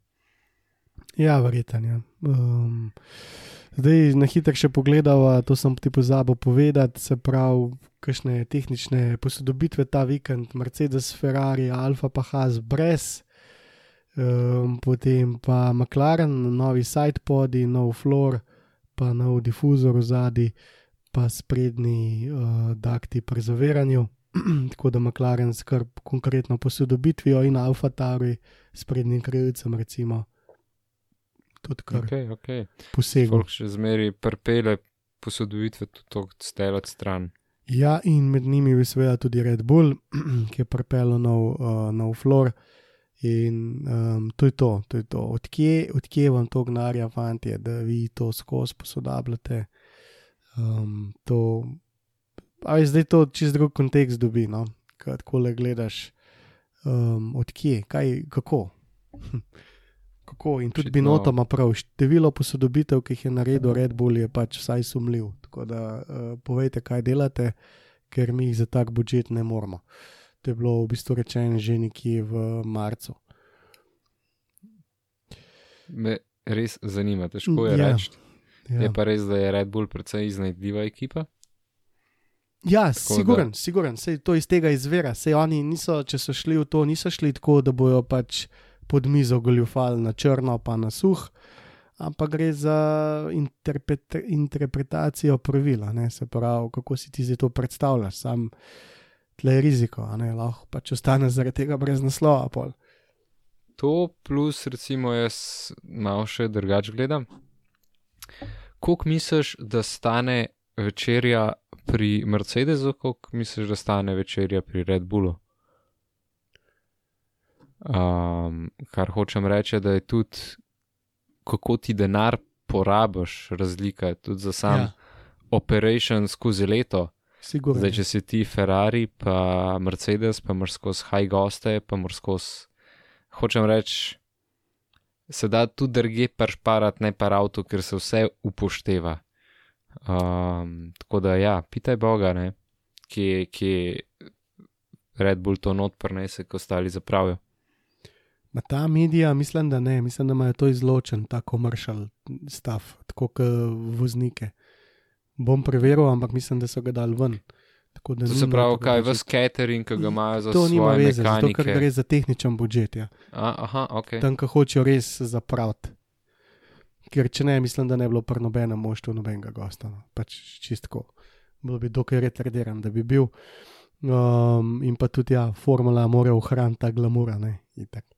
S1: Ja, verjeten. Ja. Um, zdaj, na hitro še pogledava, to sem ti pozabil povedati, se pravi, kakšne tehnične posodobitve ta vikend, Mercedes, Ferrari, Alfa, pa Haas brez, um, potem pa McLaren, novi sidepodi, nov floor, pa nov difuzor v zadnji, pa sprednji uh, dakti pri zaviranju. (clears throat) Tako da McLaren skrb konkretno posodobitvijo in Alfa Tauri s prednjim krilcem, recimo tudi kar
S2: Okay, okay.
S1: posegel.
S2: Folk še zmeri prpele posodobitve tudi to stel od stran.
S1: Ja, in med njimi je seveda tudi Red Bull, (clears throat) ki je pripeljal nov, uh, nov floor. In um, to je to, to je to. Odkje, odkje vam to gnarja, fanti, da vi to skozi posodabljate. Um, to, ali zdaj to čist drug kontekst dobi, no? Kaj tako le gledaš, um, odkje, kaj, kako. (laughs) kako. In tudi Binoto ima prav, število posodobitev, ki jih je naredil Red Bull, je pač vsaj sumljiv. Tako da uh, povejte, kaj delate, ker mi jih za tak budžet ne moramo. To je bilo v bistvu rečeno že nekje v marcu.
S2: Me res zanima, težko je
S1: Ja.
S2: reči.
S1: Ja,
S2: Je pa res, da je Red Bull precej iznajdljiva ekipa.
S1: ja
S2: Tako
S1: siguren, siguren, sej to iz tega izvira. Sej oni niso, če so šli v to, niso šli tako, da bojo pač pod mizo goljufali na črno, pa na suh. Ampak gre za interpret, interpretacijo pravila, ne? se pravi, kako si ti zdaj to predstavljaš, sam tle je riziko, lahko pač ostane zaradi tega brez naslova. Pol.
S2: To plus, recimo, jaz malo še drugače gledam. Koliko misliš, da stane večerja pri Mercedesu, koliko misliš, da stane večerja pri Red Bullu? Um, kar hočem reči, da je tudi, kako ti denar porabiš, razlika je tudi za sam ja. operation skozi leto.
S1: Sigurno.
S2: Zdaj, če si ti Ferrari, pa Mercedes, pa moraš skozi high goste, pa moraš skozi. Hočem reči, se da tudi druge paršparati, ne pa avto, ker se vse upošteva. Um, tako da, ja, pitaj Boga, ne, ki, ki Red Bull to not prenese, ko ostali zapravijo.
S1: Ma ta medija, mislim, da ne, mislim, da imajo to izločen, ta komercial stav, tako kot voznike. Bom preveril, ampak mislim, da so ga dali ven. Tako
S2: To se pravi, kaj
S1: budžeta.
S2: v catering, ki ga imajo za
S1: To nima
S2: svoje
S1: veze, zato ker gre za tehničen budžet. Ja.
S2: A, aha, ok.
S1: Tam, ko hočejo res zapraviti. Ker če ne, mislim, da ne bi bilo pri nobenem moštvu nobenega gosta. No. Pač čistko. Bilo bi dokaj retardiran, da bi bil. Um, in pa tudi, ja, formula mora ohraniti ta glamura. Ne, itak.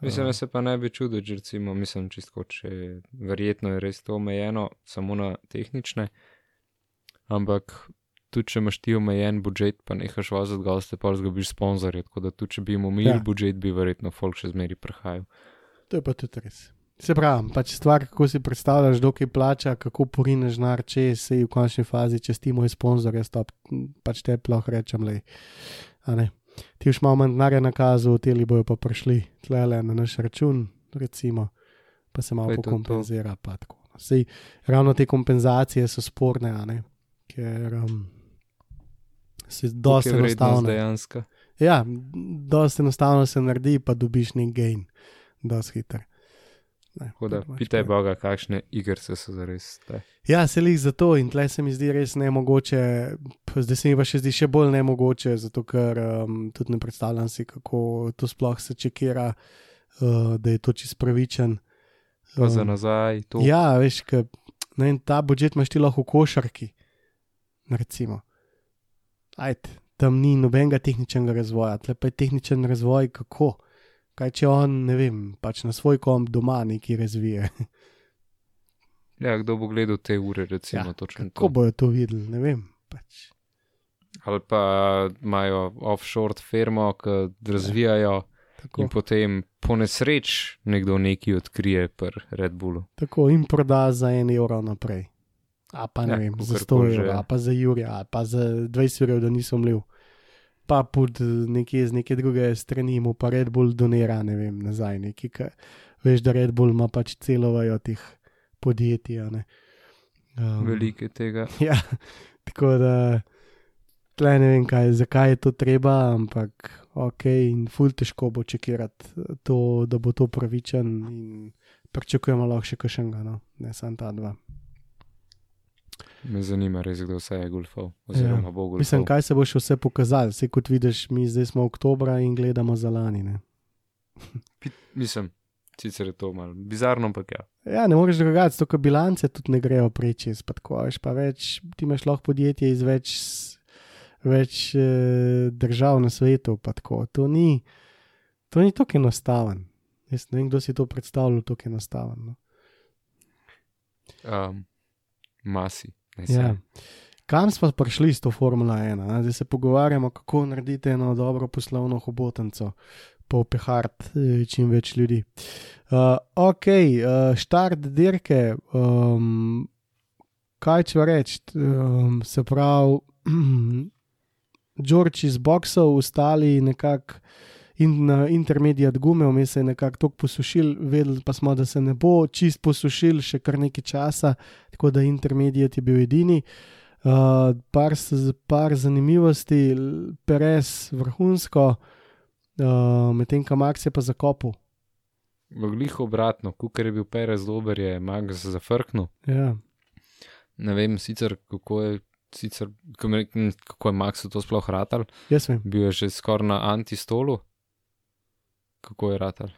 S2: Mislim, da se pa ne bi čudil, če recimo, mislim, čisto, če verjetno je res to omejeno samo na tehnične, ampak tudi če imaš ti omejen budžet, pa nehaš voziti goste, pa izgubiš sponzorje, tako da tudi če bi jim omejili
S1: Ja.
S2: ja. budžet, bi verjetno folk še zmeri prihajal.
S1: To je pa tudi res. Se pravi, pač stvar, kako si predstavljaš, dokaj plača, kako porineš denar, če se v končni fazi, če ti moj sponzor, jaz to pač te lahko rečem, le. Ti už malo manj denarja nakazal, teli bojo pa prišli tlele na naš račun, recimo, pa se malo pokompenzira. Sej, ravno te kompenzacije so sporne, ne? ker um, se dosti enostavno.
S2: dejansko.
S1: Ja, dosti enostavno se naredi, pa dobiš nek gain, dosti hiter. Ne,
S2: Tako da pitaj
S1: pa-
S2: Boga, kakšne igrice so zares. te.
S1: Ja, se lih zato in tle se mi zdi res nemogoče, p- zdaj se mi pa še zdi še bolj nemogoče, zato ker um, tudi ne predstavljam si, kako to sploh se čekira, uh, da je to čist pravičen.
S2: Pa za
S1: Um,
S2: nazaj, to.
S1: Ja, veš, ka, ne, ta budžet imaš ti lahko v košarki. Recimo. Ajde, tam ni nobenega tehničnega razvoja, tle pa je tehničen razvoj kako. Kaj če on, ne vem, pač na svoj komp doma nekaj razvije. (laughs)
S2: ja, kdo bo gledal te ure, recimo,
S1: Ja,
S2: ja, točno
S1: Kako
S2: to.
S1: bojo to videli, ne vem. Pač.
S2: Ali pa imajo offshore firmo, ki razvijajo
S1: Tako,
S2: in potem po nesreč nekdo nekaj odkrije pri Red Bullu.
S1: tako in proda za en evro naprej. A pa ne
S2: Ja,
S1: ja, vem, za
S2: kakorkoli
S1: 100
S2: že,
S1: evrov,
S2: ja.
S1: a pa za Jurija, a pa za 20 evrov, da nisem mlil. Pa pod eh, nekje z neke druge strani mu pa Red Bull donira, ne vem, nazaj neki, ka, veš, da Red Bull ima pač celo vajo teh podjetij. Um,
S2: Veliko je tega. (laughs)
S1: Ja, tako da tle ne vem, kaj, zakaj je to treba, ampak ok, in ful težko bo čekirati to, da bo to pravičen in pričakujemo lahko še kakšnega, no, ne samo ta dva.
S2: Me zanima res, kdo vse je golfal. Bo golfal.
S1: Mislim, kaj se bo še vse pokazalo, vse kot vidiš, mi zdaj smo oktobra in gledamo za lani.
S2: Mislim, sicer je to malo bizarno, ampak ja.
S1: Ja, ne moreš drugače, to, ker bilance tudi ne grejo preči, spadkuješ pa več, ti imaš lahko podjetje iz več, več eh, držav na svetu, pa tako. To ni, to ni tako enostaven. Jaz ne vem, kdo si to predstavljal, tako enostaven. No.
S2: Um, masi. ne
S1: Ja. Kam smo prišli s to Formula 1? a? Zdaj se pogovarjamo, kako narediti eno dobro poslovno hobotnico, popehart eh, čim več ljudi. Uh, ok, uh, štart dirke. Um, kaj če reči? Um, se pravi, (clears throat) George iz boksov, ostali nekako. In na intermedijat gume, vmes se je nekako tako posušil, vedeli pa smo, da se ne bo čist posušil še kar nekaj časa, tako da intermedijat je bil edini. Uh, par, par zanimivosti, Perez vrhunsko, uh, medtem ko Max je pa zakopal.
S2: Glih obratno, kukar je bil Perez dober, je Max zafrknil.
S1: Ja.
S2: Ne vem sicer, kako je, sicer, kako je Maxu to sploh ratal.
S1: Jaz vem,
S2: Bil je že skoraj na antistolu. Kako je ratal?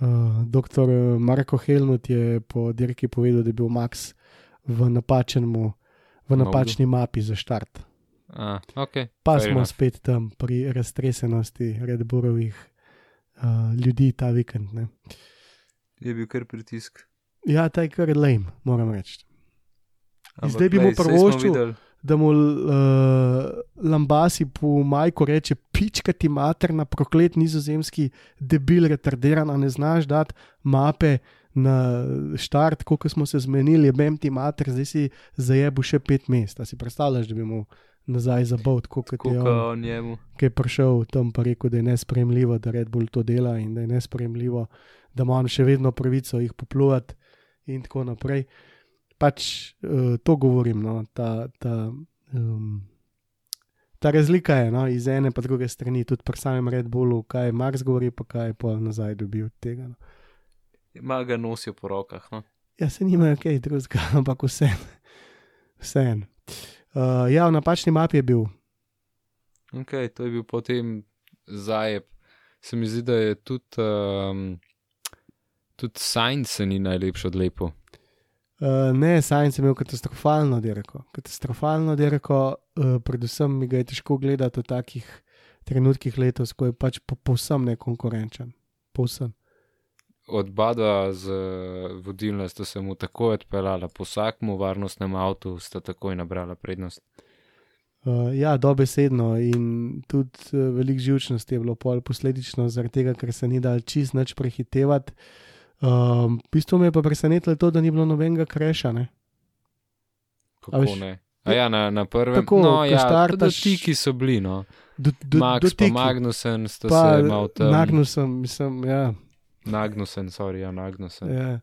S1: uh, doktor eh, Marko Helmut je po dirki povedal, da je bil Max v, v napačni mapi za štart.
S2: A, ok.
S1: Pa
S2: fair
S1: smo
S2: enough.
S1: spet tam pri raztresenosti Red Bullovih uh, ljudi ta vikend. Ne.
S2: Je bil kar pritisk.
S1: Ja, ta je kar lame, moram reči. Zdaj bi mu
S2: glej,
S1: da mu uh, Lambasi po majku reče: pička ti materna, proklet nizozemski, debil, retardiran, a ne znaš dati mape na štart, kot smo se zmenili, bem ti mater, zdaj si zajebu še pet mest. A si predstavljaš, da bi mu nazaj zabavil, kot je
S2: Koliko
S1: on,
S2: njemu.
S1: ki je prišel tam pa rekel, da je nespremljivo, da Red Bull to dela in da je nespremljivo, da ima on še vedno pravico jih popluvati in tako naprej. Pač uh, to govorim, no, ta, ta, um, ta razlika je no, iz ene pa druge strani, tudi pri samem Red Bullu, kaj Max govori, pa kaj pa nazaj dobi od tega. No.
S2: Malo ga nosijo po rokah. No?
S1: Ja, se nimajo kaj drugega, (laughs) ampak vse. Vse. Uh, ja, v napačni mapi je bil.
S2: Ok, to je bil potem zajeb. Se mi zdi, da je tudi, um, tudi Sainz se ni najlepše odlepil.
S1: Uh, ne, Sajnc je imel katastrofalno dirko. Katastrofalno dirko, uh, predvsem mi ga je težko gledati v takih trenutkih letos, ko je pač po, povsem nekonkurenčen. Povsem.
S2: Od Bada z eh, vodilne sta se mu takoj odpeljala, po vsakmu varnostnem avtu sta takoj nabrala prednost.
S1: Uh, ja, dobesedno in tudi uh, veliko živčnosti je bilo pol posledično zaradi tega, ker se ni dal čist nič prehitevati. Um, v bistvu me je pa presenetilo to, da ni bilo nobenega kreša. Ne? A
S2: Kako
S1: veš,
S2: ne? A ja, na, na prvem
S1: tako,
S2: no, ja,
S1: startaš-
S2: Tiki so bili, no.
S1: Do, do,
S2: Max
S1: do
S2: pa Magnusen sta
S1: pa
S2: se mal tam.
S1: Magnusom, mislim, ja.
S2: Magnusen, sorry, ja, Magnusen.
S1: Ja.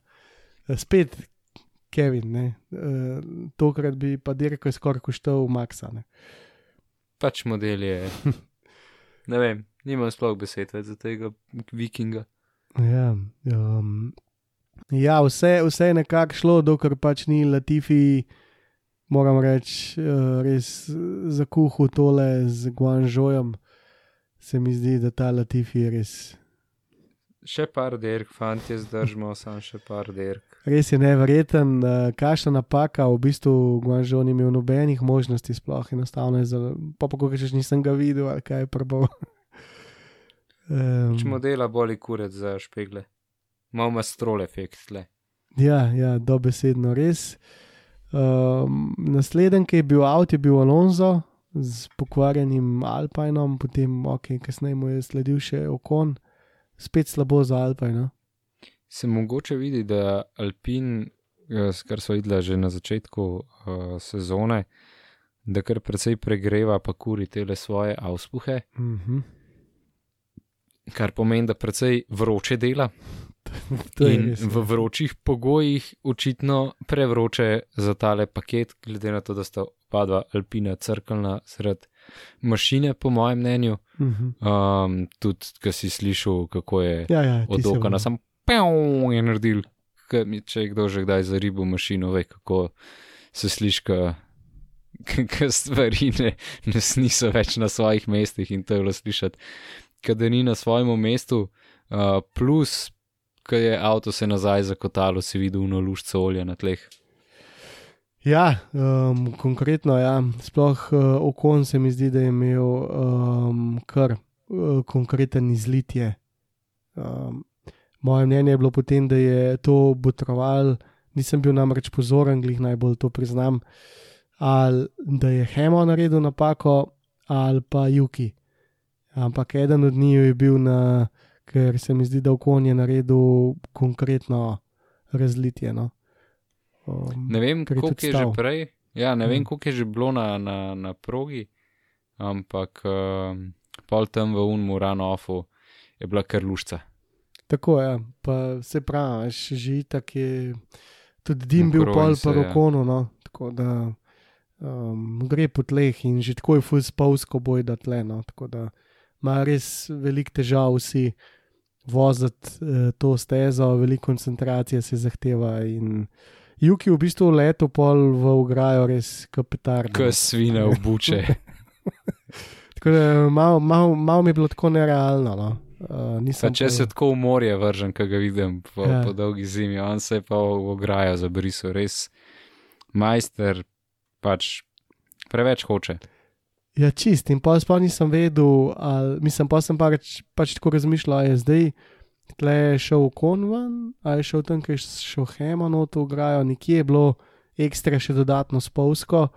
S1: Spet Kevin, ne. Uh, tokrat bi pa dirko skoraj koštal Maxa. Ne.
S2: Pač model je. (laughs) ne vem, nimam sploh besed več za tega vikinga.
S1: Ja, um, ja vse, vse je nekako šlo, dokler pač ni Latifi, moram reči, uh, res zakuhal tole z Guanžojem. Se mi zdi, da ta Latifi je res.
S2: Še par dirk, fanti, zdržimo, sam še par dirk.
S1: Res je neverjeten, uh, kakšna napaka, v bistvu Guanžo ni imel nobenih možnosti, sploh enostavno je zelo, pa pa kako še nisem ga videl, ali kaj je prbal. Um,
S2: Če modela boli kurec za špegle. Malo ima strol efekt tle.
S1: Ja, ja, dobesedno res. Um, Naslednji, ki je bil avto, je bil Alonso z pokvarjenim Alpinom, potem, ok, kasneje mu je sledil še Okon, spet slabo za Alpino.
S2: Se mogoče vidi, da Alpin, eh, kar so videla že na začetku uh, sezone, da kar precej pregreva, pa kuri tele svoje auspuhe.
S1: Uh -huh.
S2: Kar pomeni, da precej vroče dela. (laughs) In v
S1: ja.
S2: vročih pogojih očitno prevroče za tale paket, glede na to, da sta oba dva Alpina crkljna sred mašine, po mojem mnenju.
S1: Mhm.
S2: Um, tudi, ki si slišal, kako je
S1: Ja, ja,
S2: od oka na sam pew je naredil. Če je kdo že kdaj za ribo mašino, ve, kako se sliši, ki (laughs) stvari ne, ne niso več na svojih mestih in to je bilo slišati, da ni na svojem mestu, uh, plus, ki je avto se nazaj zakotalo, si videl uno luščo olja na tleh.
S1: Ja, um, konkretno, ja. sploh uh, okon se mi zdi, da je imel um, kar uh, konkreten izlitje. Um, moje mnenje je bilo potem, da je to botroval, nisem bil namreč pozoren, glih najbolj to priznam, ali da je Hemo naredil napako, ali pa Juki. Ampak eden od njih je bil na, ker se mi zdi, da okon je naredil konkretno razlitje. No. Um,
S2: Ne vem,
S1: Ker je
S2: je že prej. Ja, ne vem,
S1: Mm.
S2: koliko je že bilo na, na, na progi, ampak um, pol tam v Unmu, Ranofu, je bila kar lušča.
S1: Tako je, ja. pa se pravi, že tako je tudi dim bil pol po
S2: ja.
S1: rokonu, no, tako da um, gre po tleh in že tako je ful spolsko boj da tle, no, tako da ima res veliko težav vsi voziti eh, to stezo, veliko koncentracije se zahteva in Juki v bistvu leto pol v ograjo res kapitar.
S2: Kaj svina obuče. (laughs)
S1: Tako da malo mal, mal mi je bilo tako nerealno. No. Uh,
S2: Pa če
S1: pol-
S2: se tako v morje vržem, ki ga vidim po,
S1: ja.
S2: po dolgi zimi, on se je pa v ograjo zabrisal, res majster, pač preveč hoče.
S1: Ja, čist. In pa sploh nisem vedel, ali, mislim, pa sem pač, pač tako razmišljal, a je zdaj tle šel kon ven, ali je šel tam, ker je šel hema not v grajo, nekje je bilo ekstra še dodatno spolsko.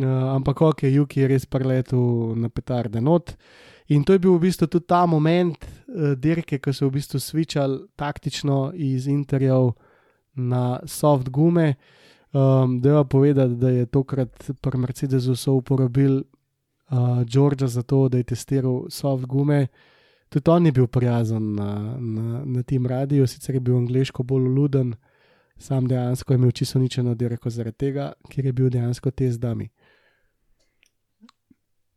S1: Uh, ampak ok, Juki je res preletel na petarde not. In to je bil v bistvu tudi ta moment uh, dirke, ko so v bistvu svičali taktično iz interjev na soft gume. Um, Deva povedati, da je tokrat pri Mercedesu so uporabili uh, Georgia za to, da je testiral soft gume. Tudi on je bil prijazen na, na, na tem radiju, sicer je bil angliško bolj luden, sam dejansko je imel čisto ničeno dirko zaradi tega, ker je bil dejansko te zdami.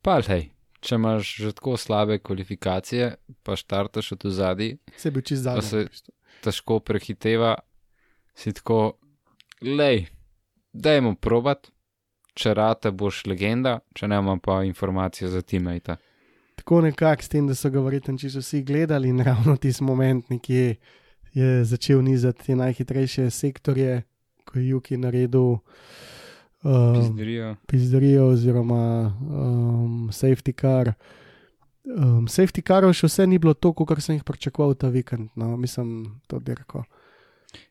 S2: Pa hej, če imaš že tako slabe kvalifikacije, pa štartaš od zadaj,
S1: Se je
S2: Pa
S1: zadnji.
S2: se- težko prehiteva, si tako, lej, dajmo probat, če rate boš legenda, če ne imam pa informacije za teammate.
S1: Tako nekako s tem, da so ga verjetno čisto vsi gledali in ravno tisti moment nekje je začel nizati te najhitrejše sektorje, ko je Juki naredil. Um,
S2: Pizdrijo.
S1: pizdarijo, oziroma um, safety car. Um, safety carov še vse ni bilo to, kot sem jih pričakoval ta vikend. No, mislim, to dirko.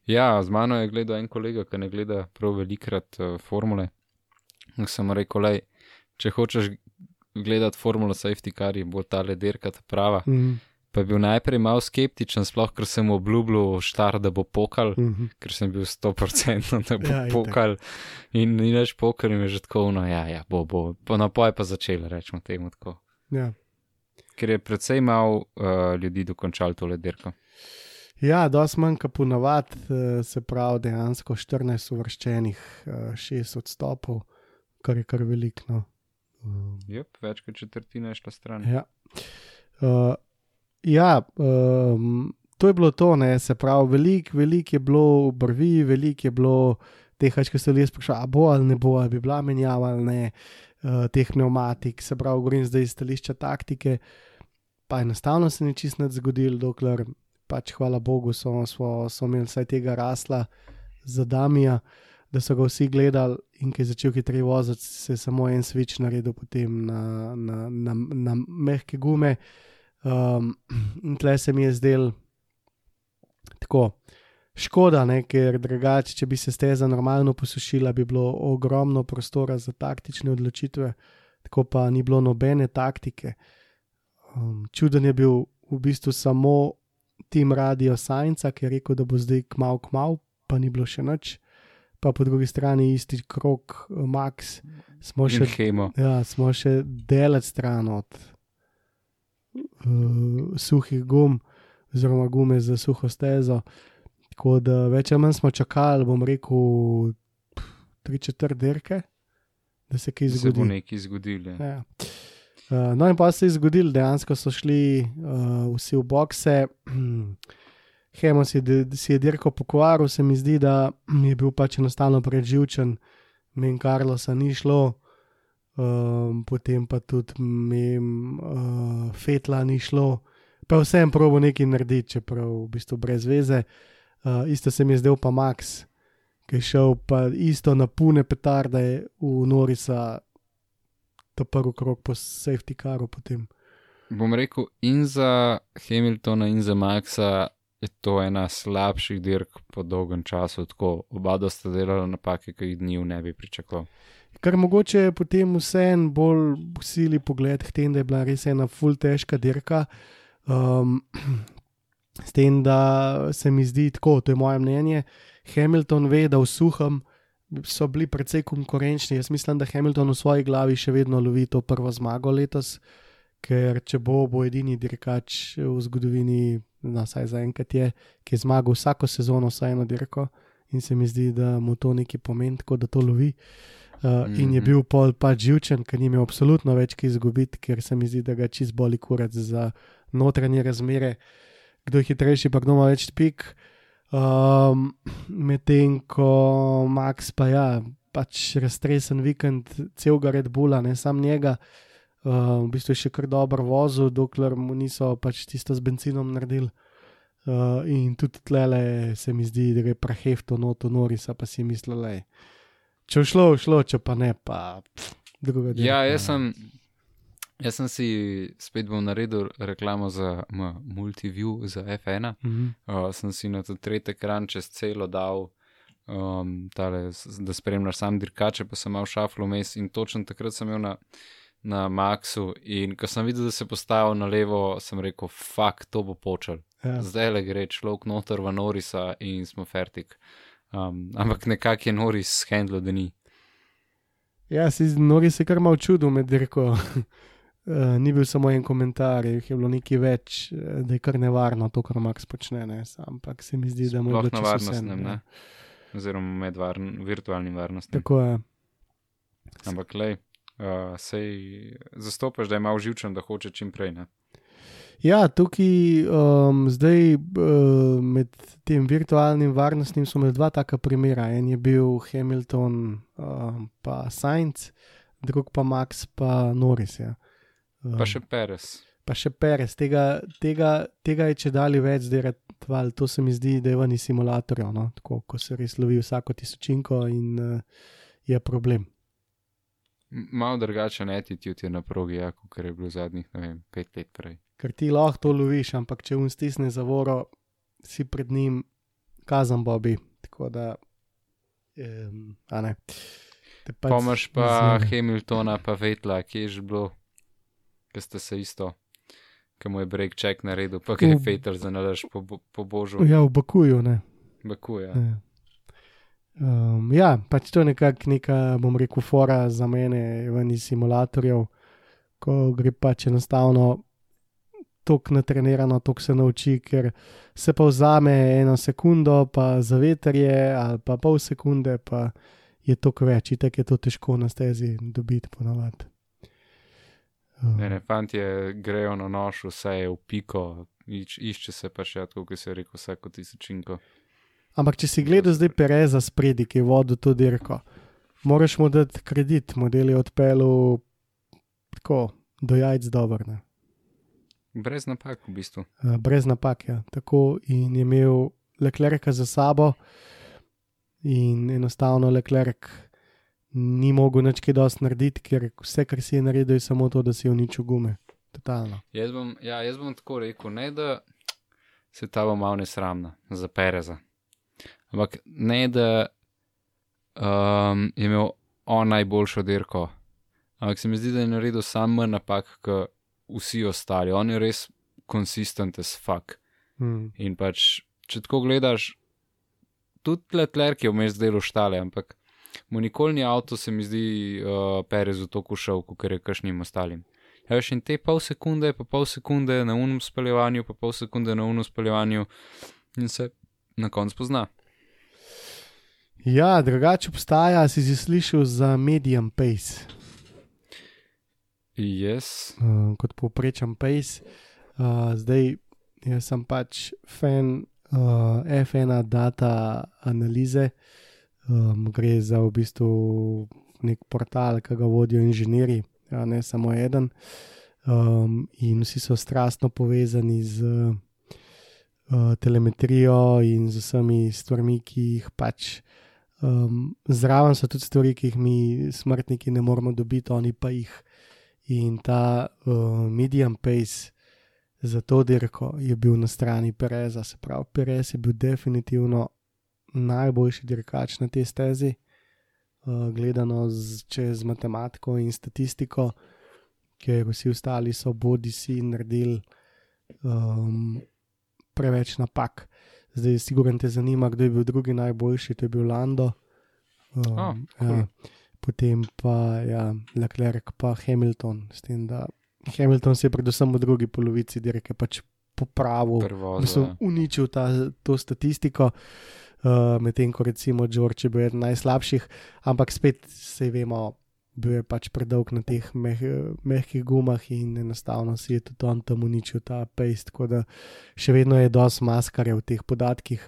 S2: Ja, z mano je gledal en kolega, ki ne gleda prav velikrat uh, formule. In sem rekel, lej, če hočeš gledati formulo safety car, je bo ta lederka ta prava.
S1: Mm
S2: Pa je bil najprej malo skeptičen, sploh ker sem mu obljubljal štar, da bo pokal,
S1: -hmm.
S2: ker sem bil 100% da bo
S1: Ja, itak.
S2: pokal. In ni več pokal, in je že tako, no ja, ja bo, bo. Po napoj pa začel, rečemo temu tako.
S1: ja.
S2: Ker je predvsej malo uh, ljudi dokončal to lederko.
S1: Ja, dosti manj kot ponavad, eh, se pravi, dejansko 14 uvrščenih, 6 odstopov, kar je kar veliko. No. Um,
S2: Jep, več kot četrtina je šla stran.
S1: Ja. Uh, ja, um, to je bilo to, ne, se pravi, veliko velik je bilo brvi, veliko je bilo teh, ki so ljudje sprašvali, a bo ali ne bo, ali bi bila menjava ali ne, uh, teh pneumatik, se pravi, govorim zdaj iz stališča taktike. Pa enostavno se ni čist nič zgodilo, dokler pač, hvala Bogu, so, so, so imeli vsaj tega rasla za Damija, da so ga vsi gledali in ki je začel hitreje voziti, se je samo en switch naredil potem na, na, na, na mehke gume. Um, in tle se mi je zdel tako. Škoda, ne, ker drugače, če bi se steza normalno posušila, bi bilo ogromno prostora za taktične odločitve, tako pa ni bilo nobene taktike. Um, čuden je bil v bistvu samo tim Radio Science, ki je rekel, da bo zdaj kmal, kmal, pa ni bilo še nič. Pa po drugi strani isti krok, eh, Max, smo še
S2: hemo.
S1: Ja, smo še delati stran od uh, suhih gum, oziroma gume za suho stezo. Tako da več ali manj smo čakali, bom rekel, tri četrt dirke, da se kaj
S2: Da se bo
S1: zgodi.
S2: nekaj zgodilo. Ja.
S1: Uh, no, in pa se je zgodil, dejansko so šli uh, vsi v bokse. (clears throat) Hemo si, si je dirko pokvaril, se mi zdi, da (clears throat) je bil pač enostavno preživčen, men Karlosa ni šlo, um, potem pa tudi men uh, Fetla ni šlo, pa vsem probo nekaj narediti, čeprav v bistvu brez veze. Uh, isto se mi je zdel pa Max, ki je šel pa isto na pune petarde v Norisa, ta prvi krok po safety caru potem.
S2: Bom rekel, in za Hamiltona, in za Maxa je to ena slabših dirk po dolgem času. Tako oba da sta delala napake, ki jih dni ne bi pričakoval.
S1: Kar mogoče je potem vseeno bolj sili pogled k tem, da je bila res ena full težka dirka. Um, (clears throat) s tem, da se mi zdi tako, to je moje mnenje. Hamilton ve, da v suhem so bili precej konkurenčni. Jaz mislim, da Hamilton v svoji glavi še vedno lovi to prvo zmago letos, ker če bo, bo edini dirkač v zgodovini, no, saj zaenkrat je, ki je zmagal vsako sezono, vsaj eno dirko. In se mi zdi, da mu to nekaj pomeni, tako da to lovi. Uh, in je
S2: Mhm.
S1: bil pol pač živčen, ker ni imel absolutno več kaj izgubiti, ker se mi zdi, da ga čist boli kurac za notranje razmere, kdo je hitrejši, pa kdo ima več pik. Um, Medtem ko Max pa ja, pač raztresen vikend celega Red Bulla, ne sam njega. Uh, v bistvu je še kar dobro vozil, dokler mu niso pač tisto z benzinom naredili. Uh, in tudi tlele se mi zdi, da je prehefto noto Norisa, pa si mislil, da je. Če je šlo, je šlo, če pa ne, pa pff, druga dirka,
S2: Ja, jaz sem, jaz sem si spet bom naredil reklamo za M, Multiview, za F1.
S1: Mhm.
S2: Uh, sem si na ta tretji ekran čez celo dal, um, tale, s- da spremljaš sam dirkače, pa sem imel šaflo vmes in točno takrat sem imel na, na Maxu. In ko sem videl, da se postavil na levo, sem rekel, fuck, to bo počel.
S1: Ja.
S2: Zdaj le gre človek noter v Norisa in smo fertik. Um, ampak nekako je Noris handlo, da ni.
S1: Ja, si Nori se kar malo čudil med dirko. (laughs) Uh, ni bil samo en komentar, jih je bilo nekaj več, eh, da je kar nevarno to, kar Max počne. Ne? Ampak se mi zdi, da mu je bilo
S2: na varnostnem, ne. Oziroma med varn, virtualnim varnostnim.
S1: Tako je.
S2: Ampak le, uh, sej zastopaš, da je malo živčen, da hoče čim prej. Ne?
S1: Ja, tukaj um, zdaj uh, med tem virtualnim varnostnim smo imeli dva taka primera. En je bil Hamilton, um, pa Sainz, drug pa Max, pa Norris. Ja. Um,
S2: Pa še Perez.
S1: pa še Perez, tega, tega, tega je če dali več, zdaj ratval, to se mi zdi, da je ven iz simulatorjev, no? tako ko se res lovi vsako tisočinko in uh, je problem.
S2: Malo drugačen attitude je na progi, ja, kot je bil zadnjih, ne vem, pet let prej.
S1: Ker ti lahko to loviš, ampak če un stisne zavoro, si pred njim kazan Bobby. Tako da, um, a ne.
S2: Pomaž pa
S1: zjeme.
S2: Hamiltona, pa Vetla, ki je že bilo, ki ste se isto, ki mu je break check naredil, pa ki je
S1: V-
S2: Vetel za nalaž po, po božju.
S1: Ja, v Bakuju, ne.
S2: Baku, ja.
S1: Ja. Um, ja, pač to je nekako neka, bom rekel, fora za mene ven iz simulatorjev, ko gre pač enostavno tako natrenirano, tako se nauči, ker se pa vzame eno sekundo, pa za veter je, ali pa pol sekunde, pa je to več, itek je to težko na stezi dobiti ponavadi. Um,
S2: Ne, ne, fantje grejo na nož, vse je v piko, iš, išče se pa še, tako kot se je rekel, vsako tisočinko.
S1: Ampak če si gledal zdaj Pereza spredi, ki je vodil to dirko, moraš mu dati kredit, model je odpeljal tako, do jajc dobro, ne.
S2: Brez napak, v bistvu.
S1: Eh, brez napak. Ja. Tako in je imel Leclerca za sabo, in enostavno Leclerc ni mogel nič kaj dosti narediti, ker vse, kar si je naredil, je samo to, da si uničil gume. Totalno.
S2: Jaz bom, ja, jaz bom tako rekel, ne da se ta bo malo nesramna za Pereza. Ampak ne da um, je imel on najboljšo dirko. Ampak se mi zdi, da je naredil sam manj napak, kot vsi ostali. On je res konsistent as fuck.
S1: Mm.
S2: In pač, če tako gledaš, tudi Leclerc je vmes delo štale, ampak mu nikoli ni avto, se mi zdi, uh, Perez v to kušal, kot je kakšnim ostalim. Ja, veš, in te pol sekunde, pa pol sekunde na unem speljevanju, pa pol sekunde na unem speljevanju, in se na koncu pozna.
S1: Ja, drugače obstaja, si si slišal za medium pace.
S2: Yes.
S1: uh, kot povprečen pace. Uh, zdaj, jaz sem pač fan uh, F1 data analize. Um, gre za v bistvu nek portal, ki ga vodijo inženirji, ja, ne samo eden. Um, in vsi so strastno povezani z uh, telemetrijo in z vsemi stvarmi, ki jih pač. Um, zraven so tudi stvari, ki jih mi, smrtniki, ne moremo dobiti, oni pa jih. In ta uh, medium pace za to dirko je bil na strani Pereza, se pravi, Perez je bil definitivno najboljši dirkač na tej stezi, uh, gledano z, čez matematiko in statistiko, ker vsi ostali so bodi si naredili um, preveč napak. Zdaj, sigurno te zanima, kdo je bil drugi najboljši, to je bil Lando. Um,
S2: Oh, cool.
S1: ja, potem pa ja, Leclerc, pa Hamilton. S tem, da Hamilton se je predvsem v drugi polovici dirke pač popravil,
S2: Prvo
S1: v bistvu
S2: za.
S1: uničil ta, to statistiko, uh, medtem ko recimo George je bil eden najslabših, ampak spet se vemo, bil je pač predolg na teh meh, mehkih gumah in enostavno si je tudi on tam uničil ta paste, tako da še vedno je dosti maskarja v teh podatkih.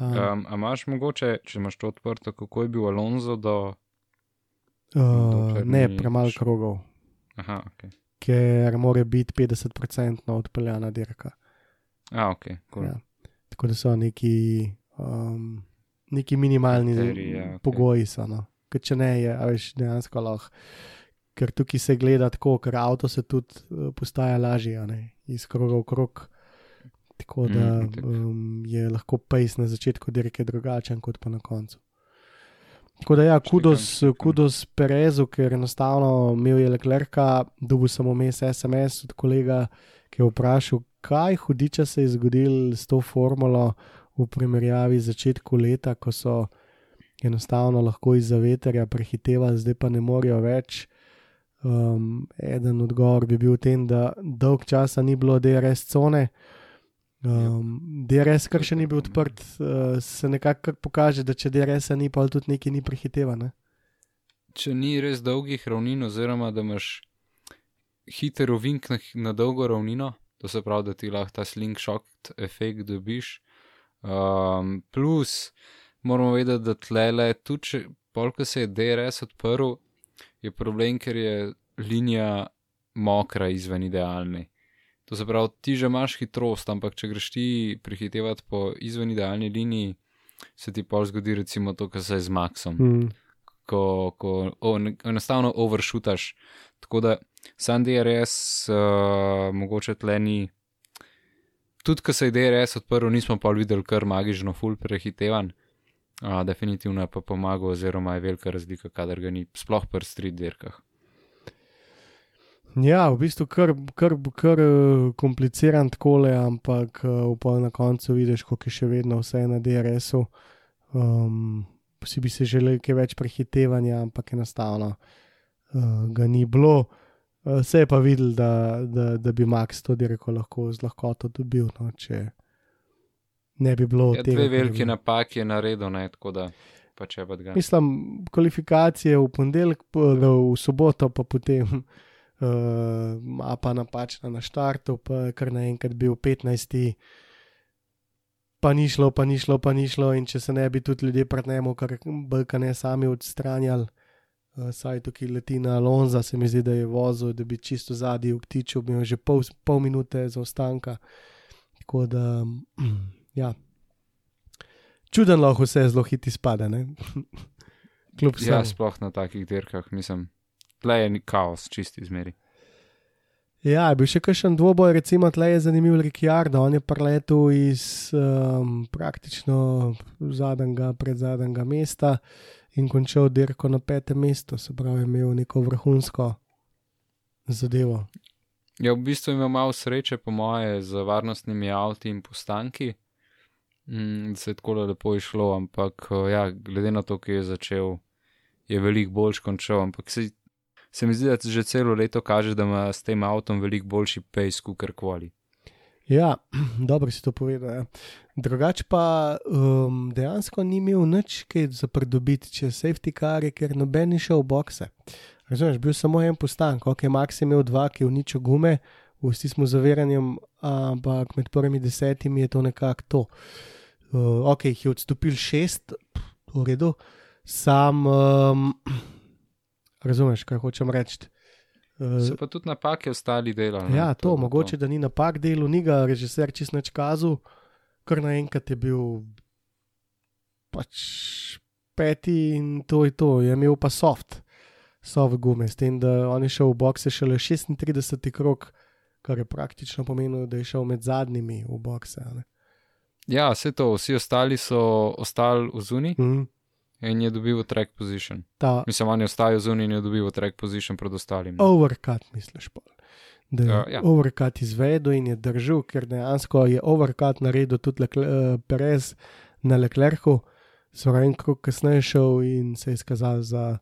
S1: Um,
S2: Um, a imaš mogoče, če imaš to odprto, kako je bil Alonso do.
S1: uh, ne, premalo
S2: šel.
S1: krogov,
S2: Aha, ok.
S1: ker mora biti 50% odpeljana dirka.
S2: A, ok, cool.
S1: Ja. Tako da so neki, um, neki minimalni
S2: Kriteriji, ja, okej.
S1: pogoji. So, no. Ker če ne, je veš, dejansko lahko. Ker tukaj se gleda tako, ker avto se tudi uh, postaja lažje, iz kroga v krog. Tako da um, je lahko pejs na začetku dirke drugačen kot pa na koncu. Tako da, ja, kudos, kudos Perezu, ker enostavno imel je Leclerca, dobil sem vmes SMS od kolega, ki je vprašal, kaj hudiča se je zgodil s to formulo v primerjavi z začetku leta, ko so enostavno lahko iz veterja prehitevali, zdaj pa ne morejo več. Um, eden odgovor bi bil ten, da dolg časa ni bilo DRS cone. Um, DRS, kar še ni bil odprt, uh, se nekako pokaže, da če DRS-a ni, pa tudi nekaj ni prehitevano.
S2: Če ni res dolgih ravnin, oziroma da imaš hiter ovink na, na dolgo ravnino, to se pravi, da ti lahko ta slingshot efekt dobiš. Um, plus, moramo vedeti, da tlele, tudi če polk se je DRS odprl, je problem, ker je linija mokra izven idealne. To se pravi, ti že imaš hitrost, ampak če greš ti prehitevati po izven idealni liniji, se ti pa zgodi recimo to, kar se je z Maxom
S1: Mm.
S2: ko, ko o, ne, enostavno overshootaš. Tako da sam DRS, uh, mogoče tle ni. Tudi, ko se je DRS odprl, nismo pa videli kar magično full prehitevan. Uh, definitivno pa pomagal, oziroma je velika razlika, kadar ga ni, sploh pri street dirkah.
S1: Ja, v bistvu kar, kar, kar kompliciran takole, ampak eh, pa na koncu vidiš, kako je še vedno vse na DRS-u. Um, si bi se želel kaj več prehitevanja, ampak enostavno uh, ga ni bilo. Uh, se je pa videl, da, da, da bi Max to dirko lahko z lahkoto dobil, no, če ne bi bilo
S2: Ja,
S1: tega.
S2: dve veliki napaki je naredil, ne, tako da pa če pa ga.
S1: Mislim, kvalifikacije v ponedeljek, p- v soboto, pa potem uh, a pa napačna na štartu, pa kar naenkrat bil 15. Pa ni šlo, pa ni šlo, pa ni šlo, in če se ne bi tudi ljudje pred njemu, kar brka ne sami odstranjali, saj tukaj leti na Alonza, se mi zdi, da je vozil, da bi čisto zadnji obtičil, bil že pol, pol minute zaostanka. Tako da, (clears throat) ja. Čuden lahko vse zelo hitro izpade? (laughs) Kljub
S2: Ja, sploh na takih dirkah, mislim. Tle je kaos, čisti izmeri.
S1: Ja, je bil še kakšen dvoboj, recimo, tle je zanimiv Ricciardo. On je preletel iz um, praktično zadnjega, predzadnjega mesta in končal dirko na petem mestu, se pravi, imel neko vrhunsko zadevo.
S2: Ja, v bistvu ima malo sreče, po moje, z varnostnimi avti in postanki, mm, da se je tako lepo išlo, ampak eh, ja, glede na to, ki je začel, je veliko boljš končal. Ampak se, se mi zdi, da že celo leto kaže, da ima s tem avtom veliko boljši pace, kot kar koli.
S1: Ja, (clears throat) dobro si to povedal. Ja. Drugač pa um, dejansko ni imel nič kaj za pridobiti, če safety car je, ker noben ni šel v bokse. Razumeš, bil samo en postanek, ok, Max je imel dva, ki je uničil gume, vsi smo zaveranjem, ampak med prvimi desetimi je to nekako to. Uh, ok, jih je odstopil šest, v redu, sam, um, razumeš, kaj hočem reči. Uh,
S2: So pa tudi napake ostali delali.
S1: Ja, to,
S2: bo
S1: mogoče, da ni napak delu, ni ga režiser čist neč kazal, kar naenkrat je bil pač peti in to je to, je imel pa soft, soft gume, s tem, da on je šel v bokse šele 36 krok, kar je praktično pomenilo, da je šel med zadnjimi v bokse. a ne.
S2: Ja, vse to, vsi ostali so ostali v zuni
S1: Mhm.
S2: in je dobil track position.
S1: Ta
S2: Mislim, on je ostal zuni in je dobil track position pred ostalimi.
S1: overcut, misliš pa. Da je
S2: Ja,
S1: uh,
S2: ja.
S1: overcut izvedel in je držal, ker dejansko je overcut naredil tudi Lecler, uh, Perez na Leclercu, so en krok kasneje šel in se je izkazal za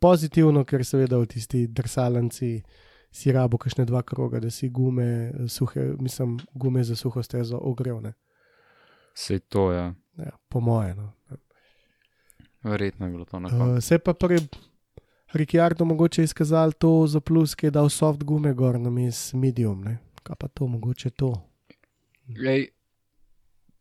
S1: pozitivno, ker seveda v tisti drsalanci si rabo kakšne dva kroga, da si gume, eh, suhe, mislim, gume za suho stezo ogrevne.
S2: Vse to, ja.
S1: Ja, po moje. No.
S2: Verjetno je bilo to na koncu.
S1: Uh, se pa pri Ricciardo mogoče izkazal to za plus, ki je dal soft gume gor na mis medium, ne? kaj pa to mogoče to.
S2: Ej,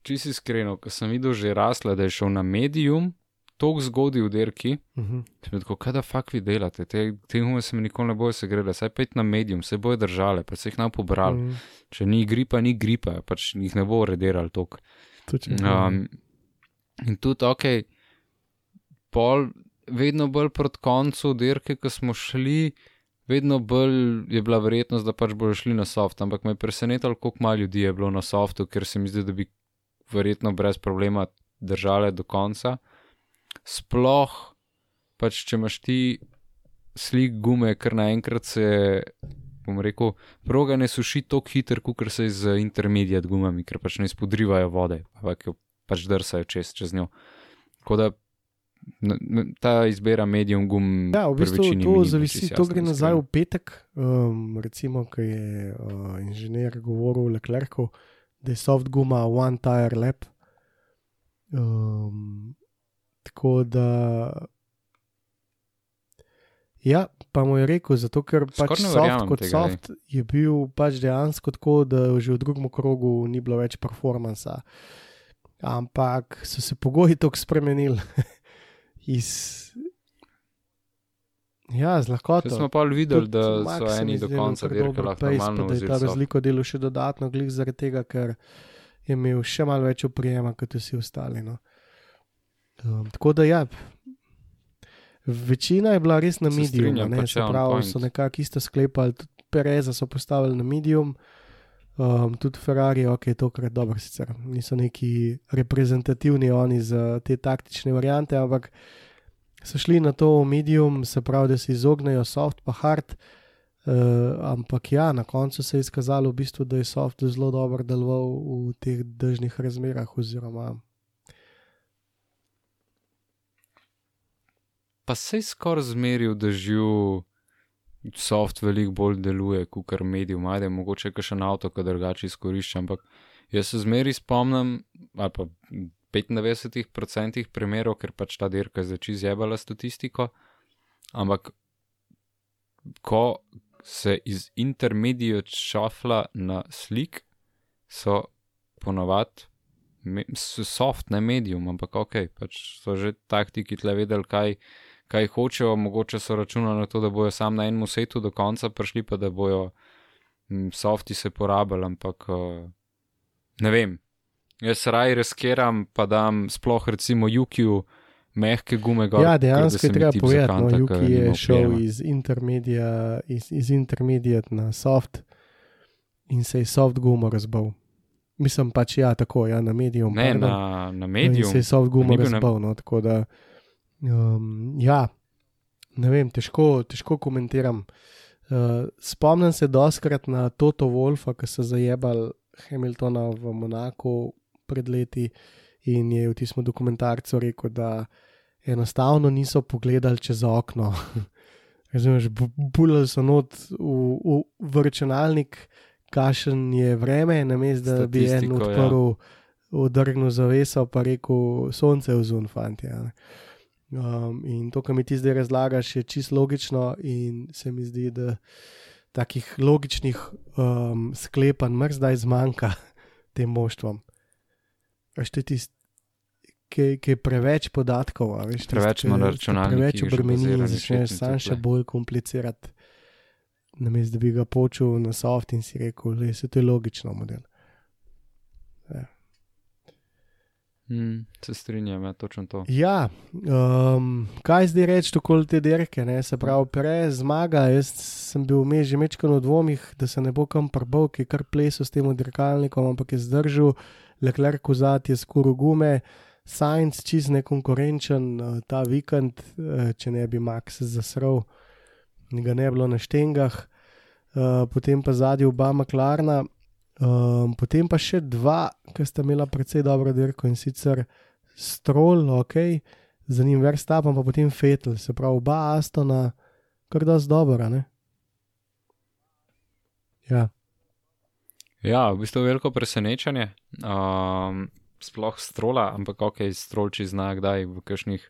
S2: če si iskreno, ko sem videl že rasla, da je šel na medium, tako zgodaj v derki,
S1: Uh -huh.
S2: sem kaj da fak vi delate, te, te gume se mi nikoli ne bojo segrele, saj pet na medium, se bojo držale, pa se jih nam pobrali.
S1: Mm,
S2: Če ni gripa, ni gripa, pač jih ne bo redirali tok. Um, in tudi, ok, pol, vedno bolj proti koncu dirke, ko smo šli, vedno bolj je bila verjetnost, da pač bodo šli na soft. Ampak me je presenetilo, koliko malo ljudi je bilo na softu, ker se mi zdi, da bi verjetno brez problema držale do konca. Sploh, pač če imaš ti slik gume, ker naenkrat se. Bom rekel, proga ne suši tako hitro, kot se z intermediat gumami, ker pač ne izpodrivajo vode, ampak jo pač drsajo čez, čez njo. Tako da ta izbira medium gum.
S1: Ja, v bistvu to zavisi, to gre nazaj
S2: iskreno.
S1: v petek. Um, recimo, ko je uh, inženir govoril o Leclercu, da je soft guma one tire lap. Um, tako da. Ja, pa mu je rekel, zato ker pač soft kot
S2: tega,
S1: soft je bil pač dejansko tako, da že v drugem krogu ni bilo več performansa. Ampak so se pogoji tako spremenili. (laughs) Iz, ja, z lahkoto.
S2: Saj smo pa videli, da
S1: Max
S2: so eni do konca
S1: pa Da je ta razliko delal še dodatno, glih zaradi tega, ker je imel še malo več oprijema kot vsi ostali. No. Um, tako da ja. Večina je bila res na
S2: strinjam,
S1: ne, se pravi,
S2: point.
S1: so nekako isto sklepali, tudi Pereza so postavili na medium, um, tudi Ferrari, ok, tokrat dobro, sicer niso neki reprezentativni oni za te taktične variante, ampak so šli na to medium, se pravi, da se izognejo soft pa hard. Uh, ampak ja, na koncu se je izkazalo, v bistvu, da je soft zelo dobro deloval v teh dežnih razmerah. Oziroma,
S2: Pa se je skoraj zmeril, da živ soft veliko bolj deluje, kot kar medium, ajde, mogoče še en avto, ki drugače izkorišča, ampak jaz se zmeri spomnim, ali pa v 95% primerov, ker pač ta dirka je začela zjebala statistiko, ampak ko se iz intermediate šafla na slik, so ponovadi soft, ne medium, ampak ok, pač so že taktiki tle vedeli, kaj, kaj hočejo, mogoče so računali na to, da bojo sam na enem setu do konca prišli, pa da bojo mm, softi se porabili, ampak uh, ne vem. Jaz raj riskiram, pa dam sploh recimo Jukiju mehke gume gor.
S1: ja, dejansko je treba povedati, no, Juki je šel iz, intermedia, iz, iz intermediate na soft in se je soft gumo razbal. Mislim pač, ja, tako, ja, na medium.
S2: Ne,
S1: pardon.
S2: na, na
S1: In
S2: medium.
S1: se je soft gumo
S2: Ni bil na-.
S1: No, tako da, um, ja, ne vem, težko, težko komentiram. Uh, spomnim se doskrat na Toto Wolfa, ki so zajebali Hamiltona v Monaku pred leti in je v tistem dokumentarcu rekel, da enostavno niso pogledali čez okno. (laughs) Razumeš, bulili so not v, v, v računalnik, kašen je vreme, namesto da bi en
S2: ja.
S1: odprl, odrgnil zaveso, pa rekel, sonce je vzun, fanti. a ne. Um, in to, kar mi ti zdaj razlagaš, je čisto logično, in se mi zdi, da takih logičnih um, sklepanj mr zdaj zmanjka (laughs) tem moštvom. Veš, to je tisto, ki ki je preveč podatkov, a veš,
S2: Preveč ima na
S1: ki
S2: računalnikih
S1: Preveč obremeni in začneš sam še bolj komplicirati. Namesto da bi ga počel na soft in si rekel, da je to logično model.
S2: Mm, se strinjam, ja, točno to.
S1: Ja, um, kaj zdaj reči okoli te dirke? Ne? Se pravi, prej zmaga. Jaz sem bil vmes že mečkano v dvomih, da se ne bo kam prbal, ki je kar plesal s tem dirkalnikom, ampak je zdržal, Leclerc kozat je skoraj gume, Science čist nekonkurenčen uh, ta vikend, uh, če ne bi Max zasral, ga ne bi bilo na štengah, uh, potem pa zadnji oba McLarna. Um, potem pa še dva, ki sta imela precej dobro dirko in sicer Stroll, ok, za njim Verstappen, pa potem Fetel, se pravi oba Astona, kar da zdobora, ne? Ja,
S2: Ja, v bistvu veliko presenečenje. Um, sploh strola, ampak ok, strolči zna kdaj v kakšnih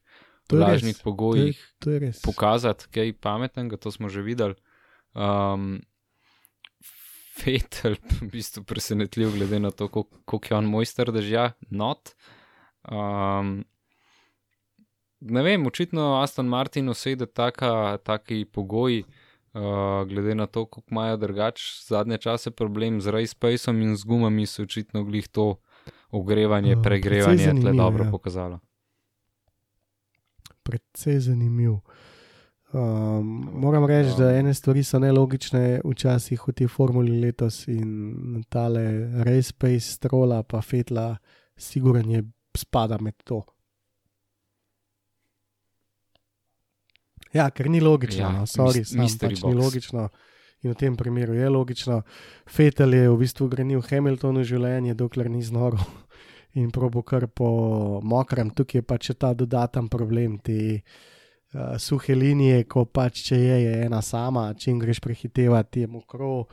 S1: je
S2: lažnih
S1: to je,
S2: pogojih
S1: to je
S2: pokazati kaj pametnega, to smo že videli. Um, Fetel, v bistvu presenetljiv, glede na to, koliko je on mojster držja, not. Um, ne vem, očitno Aston Martin taka, taki pogoji, uh, glede na to, koliko imajo drugač zadnje čase problem z race pacem in z gumami, so očitno glih to ogrevanje,
S1: Uh,
S2: pregrevanje tle
S1: zanimivo,
S2: dobro
S1: ja.
S2: pokazalo.
S1: Precej zanimiv. Um, moram reči, da ene stvari so nelogične, včasih v tej formuli letos in tale Race Pace, Strola pa Fetla, siguren je spada med to. Ja, ker ni logično,
S2: Ja,
S1: no, sorry,
S2: mis-
S1: sam pač ni
S2: box.
S1: logično. In v tem primeru je logično. Fetel je v bistvu grenil Hamiltonu življenje, dokler ni znoril (laughs) in probo kar po mokrem. Tukaj je pač ta dodaten problem, te uh, suhe linije, ko pač če je, je ena sama, če jim greš prehitevati, je mokro,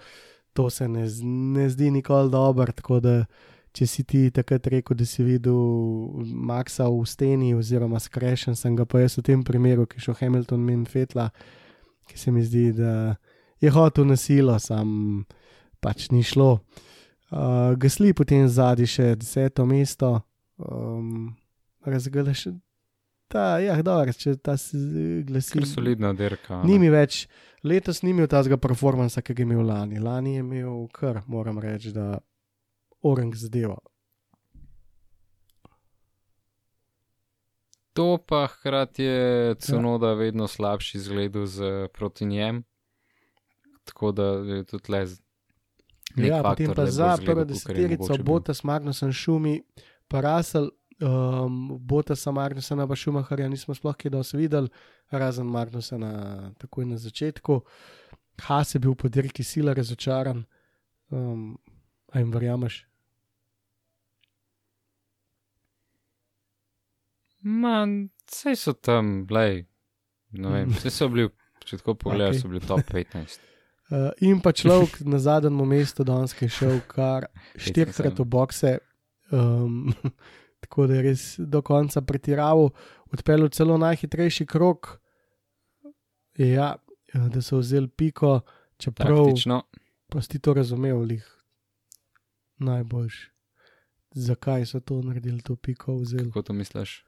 S1: to se ne, z- ne zdi nikoli dobro. Tako da, če si ti takrat rekel, da si videl Maxa v steni, oziroma skrešen, sem ga pa jaz v tem primeru, ki je šel Hamilton min Fetla, ki se mi zdi, da je hotel na silo, sam pač ni šlo. Uh, Gasli potem zadnji še deseto mesto, um, razgledaš. Ta, ja, dobro, če ta se glasi.
S2: Kar solidna dirka.
S1: Ni
S2: ne.
S1: mi več, letos ni imel tazga performansa, ki ga je imel lani. Lani je imel kar, moram reči, da orang zadeva.
S2: To pa hkrati je Cunoda ja. vedno slabši zgledu z proti njem. Tako da je tudi le. z- nek
S1: Ja, potem
S2: da
S1: pa
S2: je
S1: za prvo
S2: je
S1: deseterico,
S2: mogoče bil.
S1: Botas, Magnusen, Šumi, pa Rasel, um, Botasa, Magnusena, pa Šumaharja nismo sploh kaj dosti videli, razen Magnusena takoj na začetku. Has je bil po dirki sila razočaran. Um, a jim verjameš?
S2: Man, vse so tam, lej. Ne vem, vse so bili, če tako pogledaš,
S1: Okej.
S2: so bili top 15.
S1: Uh, in pa človek na zadnjem mestu danes je šel kar štirikrat v bokse, um, tako da je res do konca pretiraval, odpeljal celo najhitrejši krok. Ja, da so vzeli piko, čeprav
S2: Praktično.
S1: pa si to razumel, lih najboljš. Zakaj so to naredili, to piko vzeli?
S2: Kako to misliš?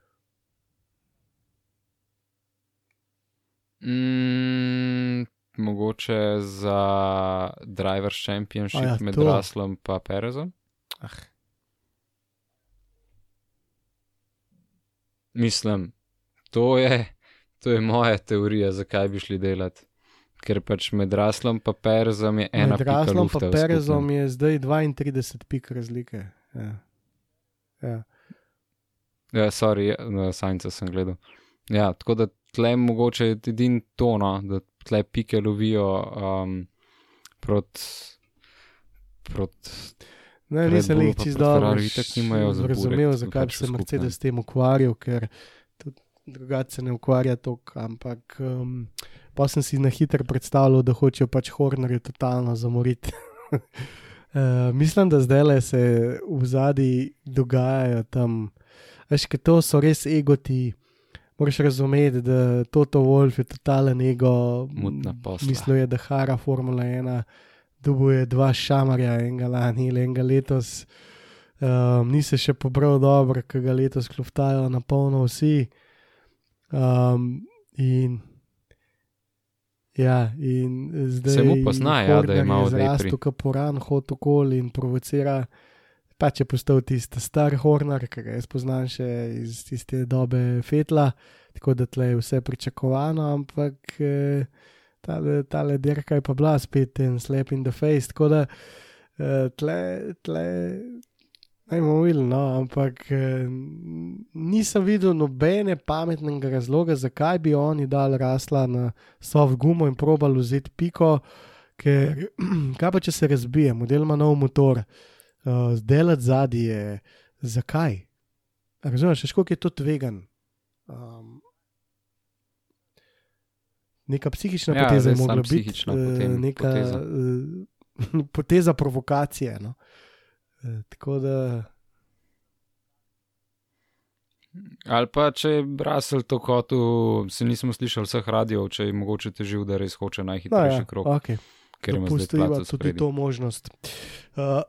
S2: Mm, mogoče za Drivers Championship
S1: A ja,
S2: med
S1: to.
S2: Raslom in Perezom.
S1: Ah.
S2: Mislim, to je, to je moja teorija, zakaj bi šli delati. Ker pač med Raslom in Perezom je ena
S1: Med Raslom Perezom
S2: skupnem.
S1: je zdaj 32 pik razlike. Ja. Ja.
S2: Ja, sorry, ja, Sajnca sem gledal. Ja, tako da tle mogoče je edin tono, da tle pike lovijo um, proti. Prot,
S1: Ne, nisem jih
S2: pa
S1: čist
S2: proti
S1: dobro razumel, zakaj bi
S2: pač
S1: se. Mercedes s tem ukvarjal, ker tudi drugače se ne ukvarja toliko. Ampak um, pa sem si na hitro predstavljal, da hočejo pač Hornerje totalno zamoriti. uh, (laughs) mislim, da zdaj le se v zadnji dogajajo tam, veš, ker to so res egoti. Moraš razumeti, da Toto Wolf je totalen ego. Mislil je, da hara Formula 1, dubuje dva šamarja, enega lani ali enega letos. Um, ni se še pobral dobro, ker ga letos kluftajo na polno vsi. Um, in, ja, in zdaj
S2: Se mu pozna, ja, da je malo depri.
S1: Tu kaporan, hod okoli in provocira. Pač je postal tisti star Horner, ki ga jaz poznam še iz tiste dobe Fetla, tako da tle je vse pričakovano, ampak eh, tale, tale dirka je pa bila spet en slap in the face, tako da eh, tle, tle, najmo vil, no, ampak eh, nisem videl nobene pametnega razloga, zakaj bi oni dal rasla na soft gumo in probal vzeti piko, ker (clears throat) kaj pa če se razbije, model ima nov motor. Uh, Zdelati zadnji je, zakaj? Razumeš, kako je to tvegan? Um, neka psihična
S2: Ja,
S1: poteza je mogla biti, eh,
S2: potem
S1: neka
S2: poteza.
S1: poteza, (laughs) poteza provokacije. No? Eh, Tako da,
S2: Ali pa če je Russell to kotu, se nismo slišali vseh radijev, če je mogoče težil, da res hoče
S1: no,
S2: najhitrejši
S1: ja,
S2: krok,
S1: okay,
S2: ker ima plato
S1: tudi
S2: spredi.
S1: to možnost. Uh,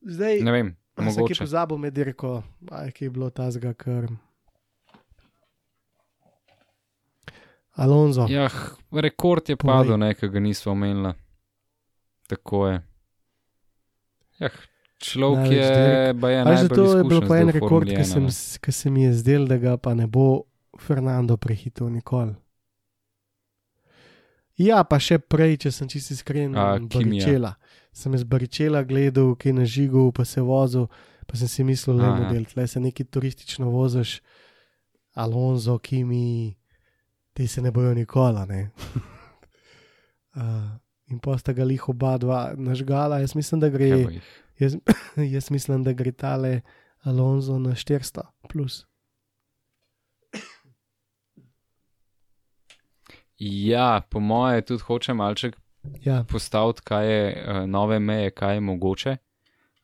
S1: zdaj,
S2: Ne vem, mogoče.
S1: pozabil med dirko, aj ki je bilo tazga, ker. Alonso.
S2: Ja, rekord je
S1: Povej.
S2: padel, nekaj ga nismo omenili. Tako je. Jah, človek
S1: Največ
S2: je, pa je najbolj
S1: to je bilo
S2: izkušen
S1: pa en rekord, ki sem, ki se mi je zdel, da ga pa ne bo Fernando prehitel nikoli. Ja, pa še prej, če sem čisto iskren,
S2: A.
S1: Baričela. Sem jaz Baričela gledal, ki je na žigu, pa se vozil, pa sem si mislil, da je model, tle se neki turistično voziš, Alonso, Kimi, ti se ne bojo nikoli. Ne? (laughs) uh, in pa sta ga lih oba dva nažgala, jaz mislim, da gre. Jaz, (laughs) jaz mislim, da gre tale Alonso na 400. Plus.
S2: Ja, po moje tudi hoče malček
S1: Ja,
S2: postaviti, kaj je uh, nove meje, kaj je mogoče.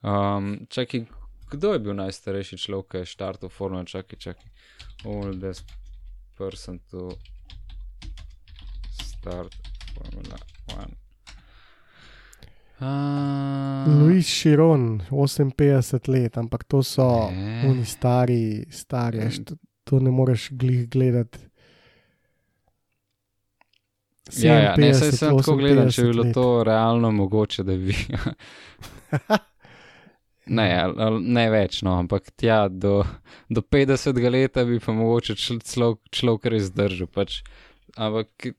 S2: Um, čakaj, kdo je bil najstarejši človek, ki je štartil formulo? Čakaj, čakaj. Oldest person to start formula one. Uh,
S1: Luis Širon, 58 let, ampak to so
S2: Ne.
S1: oni stari, stari, veš, to, to ne moreš glih gledati.
S2: Ja, ja, ne, saj
S1: 57,
S2: sem tako gledal, če bi
S1: 58
S2: bilo
S1: let.
S2: to realno mogoče, da bi. (laughs) ne, ne več, no, ampak tja do, do 50 leta bi pa mogoče čl- celo- človek res zdržal. Pač. Ampak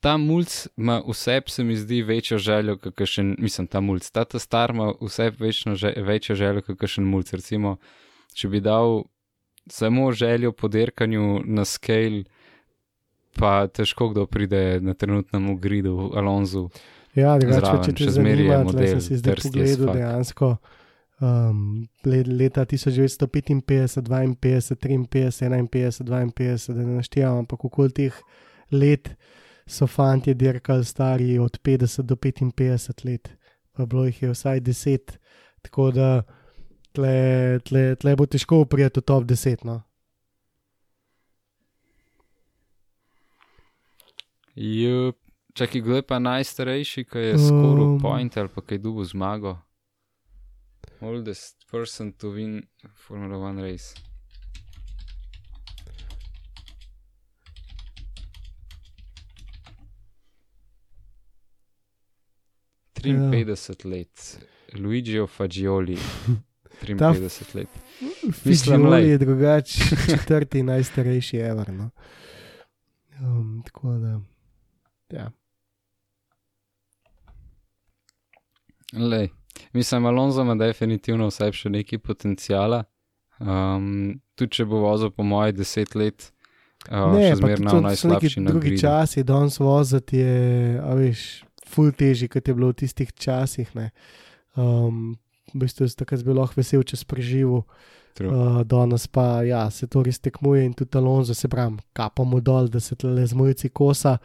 S2: ta mulj ima vse, se mi zdi, večjo željo, kakšen, mislim, ta mulj, ta, ta star ima vse večno, že, večjo željo, kakšen mulj. Recimo, če bi dal samo željo po derkanju na scale. Pa težko kdo pride na trenutnem gridu, Alonso.
S1: Ja, drugače, če
S2: še je
S1: zanima, sem si zdaj pogledal dejansko. Um, let, leta 1955, 52, 53, 51, 52, da ne naštevam, ampak okoli teh let so fanti dirkali stari od 50 do 55 let, pa bilo jih je vsaj 10, tako da tle, tle, tle bo težko prijeti v top 10. No?
S2: Jup. Čakaj, kdo je pa najstarejši, ki je skoril
S1: Um.
S2: point ali pa kaj dubo zmago? Oldest person to win Formula One race. Triinpetdeset let, Luigi Fagioli, (laughs) triinpetdeset let. Mislim, lej.
S1: je drugače, (laughs) četrti najstarejši ever. No? Um, tako da, ja.
S2: Lej, mislim, Alonso ima definitivno vsaj še nekaj potencijala. Um, tudi če bo vozil po moje deset let, uh,
S1: ne,
S2: še
S1: neki
S2: najslabši na
S1: drugi
S2: gridu.
S1: časi, danes voziti je, a veš, ful težji, kot je bilo v tistih časih. ne. Um, v bistvu sem takrat bil lahko vesel, če spreživel.
S2: True.
S1: Uh, danes pa ja, se to res tekmuje in tudi Alonso se pravi, kapamo dol, da se tle z mojci kosa.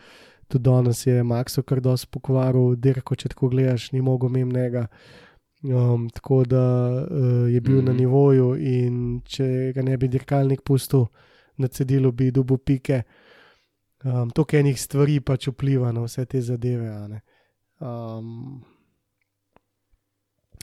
S1: Tudi danes je Maxo kar dosti pokvaril, dirko, če tako gledaš, ni mogel memnega. Um, tako da uh, je bil mm -hmm. na
S2: Mhm.
S1: nivoju, in če ga ne bi dirkalnik pustil na cedilu, bi dubu pike. Um, to, kaj enih stvari pač vpliva na vse te zadeve. ne. Um,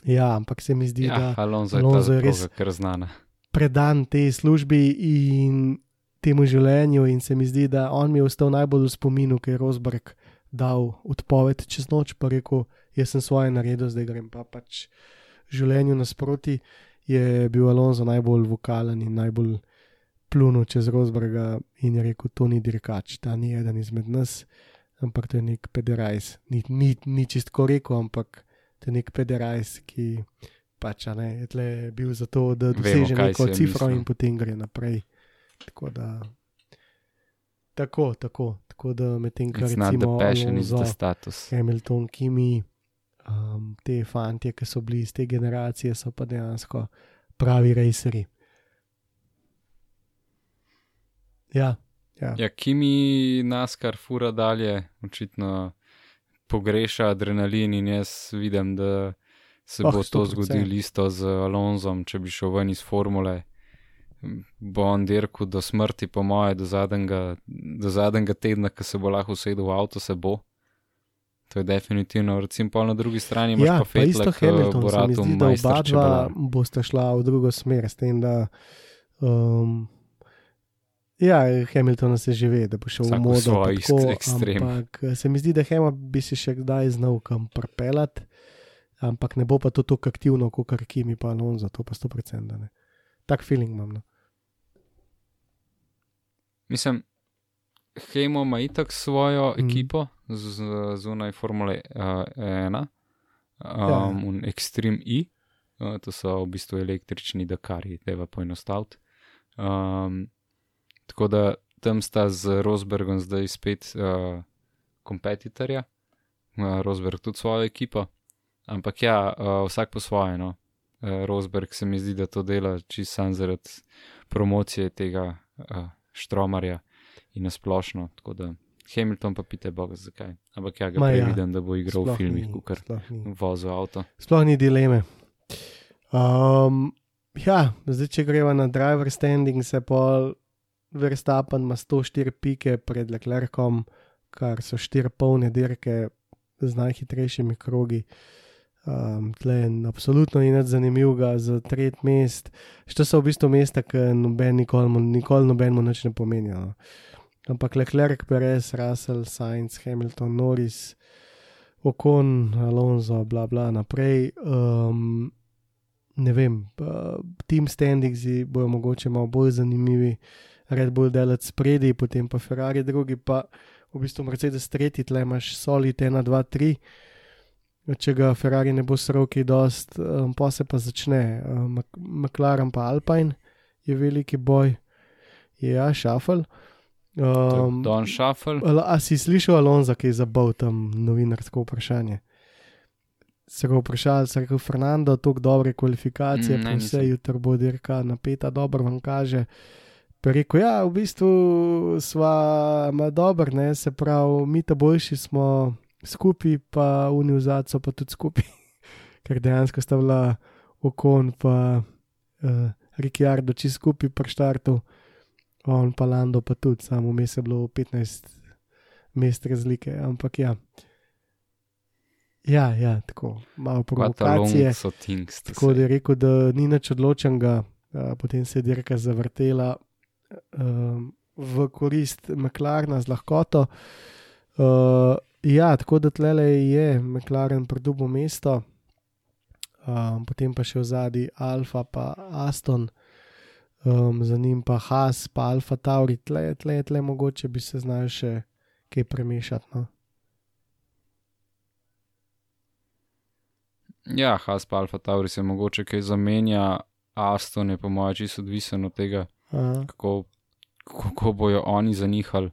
S1: ja, ampak se mi zdi,
S2: Ja,
S1: da
S2: Alonso je
S1: Alonso je res-
S2: proga kar znana.
S1: predan tej službi in temu življenju, in se mi zdi, da on mi je ostal najbolj v spominu, ker je Rosberg dal odpoved čez noč, pa rekel, jaz sem svoje naredil, zdaj grem pa pač življenju nasproti. Je bil Alonso najbolj vokalen in najbolj plunil čez Rosberga in je rekel, to ni dirkač, ta ni eden izmed nas, ampak to je nek pederajs. Ni, ni, ni čistko rekel, ampak to je nek pederajs, ki pač ne, je bil zato, da
S2: Vemo,
S1: doseže neko
S2: je
S1: cifro
S2: mislil.
S1: in potem gre naprej. Tako da. Tako, tako, tako da medtem, kar recimo
S2: passion, it's the
S1: Alonso,
S2: status.
S1: Hamilton, Kimi, um, te fantje, ki so bili iz te generacije, so pa dejansko pravi raceri. Ja, ja.
S2: Ja, Kimi nas kar fura dalje, očitno pogreša adrenalin in jaz vidim, da se
S1: Oh,
S2: bo to
S1: 100%.
S2: zgodilo isto z Alonzom, če bi šel ven iz formule. Bo on dirkal do smrti, po moje, do zadnjega, do zadnjega tedna, ko se bo lahko usedel v avto, se bo. To je definitivno, recimo, na drugi strani imaš
S1: ja
S2: pa
S1: pa isto
S2: Fetla, ki
S1: Hamilton,
S2: bo
S1: zdi, da oba dva bosta šla v drugo smer, s tem, da um, ja, Hamilton se že ve, da bo šel
S2: Vsak
S1: v modo. tako,
S2: ekst- ekstrem.
S1: Ampak eh, se mi zdi, da Hema bi se še kdaj znal kam propelati, ampak ne bo pa to tako aktivno, kot kar Kimi pa Alonso, to pa 100%. Ne. Tak feeling imam. No.
S2: Mislim, Hemo ima itak svojo mm. ekipo z- zunaj Formule uh, 1, um,
S1: Ja.
S2: in Extreme E, uh, to so v bistvu električni Dakari, tega poenostaviti. Um, tako da tam sta z Rosbergom zdaj spet uh, kompetitorja, uh, Rosberg tudi svojo ekipo, ampak ja, uh, vsak po svoje. No. Uh, Rosberg se mi zdi, da to dela čisto sam zaradi promocije tega uh, štromarja in nasplošno. Tako da Hamilton pa pite Boga, zakaj. Ampak ja, ga
S1: Ma ja,
S2: vidim, da bo igral v
S1: Sploh
S2: filmih, kukar
S1: sploh ni.
S2: vozil avto.
S1: Sploh ni dileme. Um, ja, zdaj, če greva na driver standing, se pa Verstappen ima 104 pike pred Leclercom, kar so 4 polne dirke z najhitrejšimi krogi. Um, tle je absolutno ni nič zanimivega za tretji mest. Što so v bistvu mesta, ki noben nikoli, nikoli nobenemu nič ne pomenijo. No. Ampak Leclerc, Perez, Russell, Sainz, Hamilton, Norris, Okon, Alonso, bla bla naprej. Um, ne vem, uh, team standingsi bojo mogoče malo bolj zanimivi, Red Bull delati spredi, potem pa Ferrari drugi, pa v bistvu Mercedes tretji, tle imaš solid 1, 2, 3. Če ga Ferrari ne bo sral, ki dost, um, pa se pa začne. Um, Mc- McLaren pa Alpine je veliki boj, je ja, šafel.
S2: Um, Don Shuffle,
S1: Al- A si slišal Alonso, ki je zabavil tam novinarsko vprašanje? Se ga vprašali, se rekel Fernando, tako dobre kvalifikacije,
S2: Mm, ne,
S1: vse jutro bo dirka napeta, dobro vam kaže. Pa rekel, ja, v bistvu ima dober, ne, se pravi, mi ta boljši smo skupaj, pa univerzacijo pa tudi skupaj, (laughs) ker dejansko sta bila okon, pa uh, Ricciardo čist skupaj pri štartu, on pa Lando pa tudi, samo vmes je bilo 15 mest razlike, ampak ja. Ja, ja, tako malo provokacije.
S2: So
S1: Tako da je rekel, da ni nič odločenega, a, potem se je dirka zavrtela um, v korist McLarena z lahkoto. Uh, ja, tako da tlele je McLaren pridobil mesto, um, potem pa še v zadnji Alfa, pa Aston, um, za njim pa Haas, pa Alfa Tauri, tle, tle, tle mogoče bi se znal še kaj premešati. No.
S2: Ja, Has pa Alfa Tauri se mogoče kaj zamenja, Aston je po mojem čisto odvisen od tega,
S1: Aha.
S2: kako, kako bojo oni zanihali.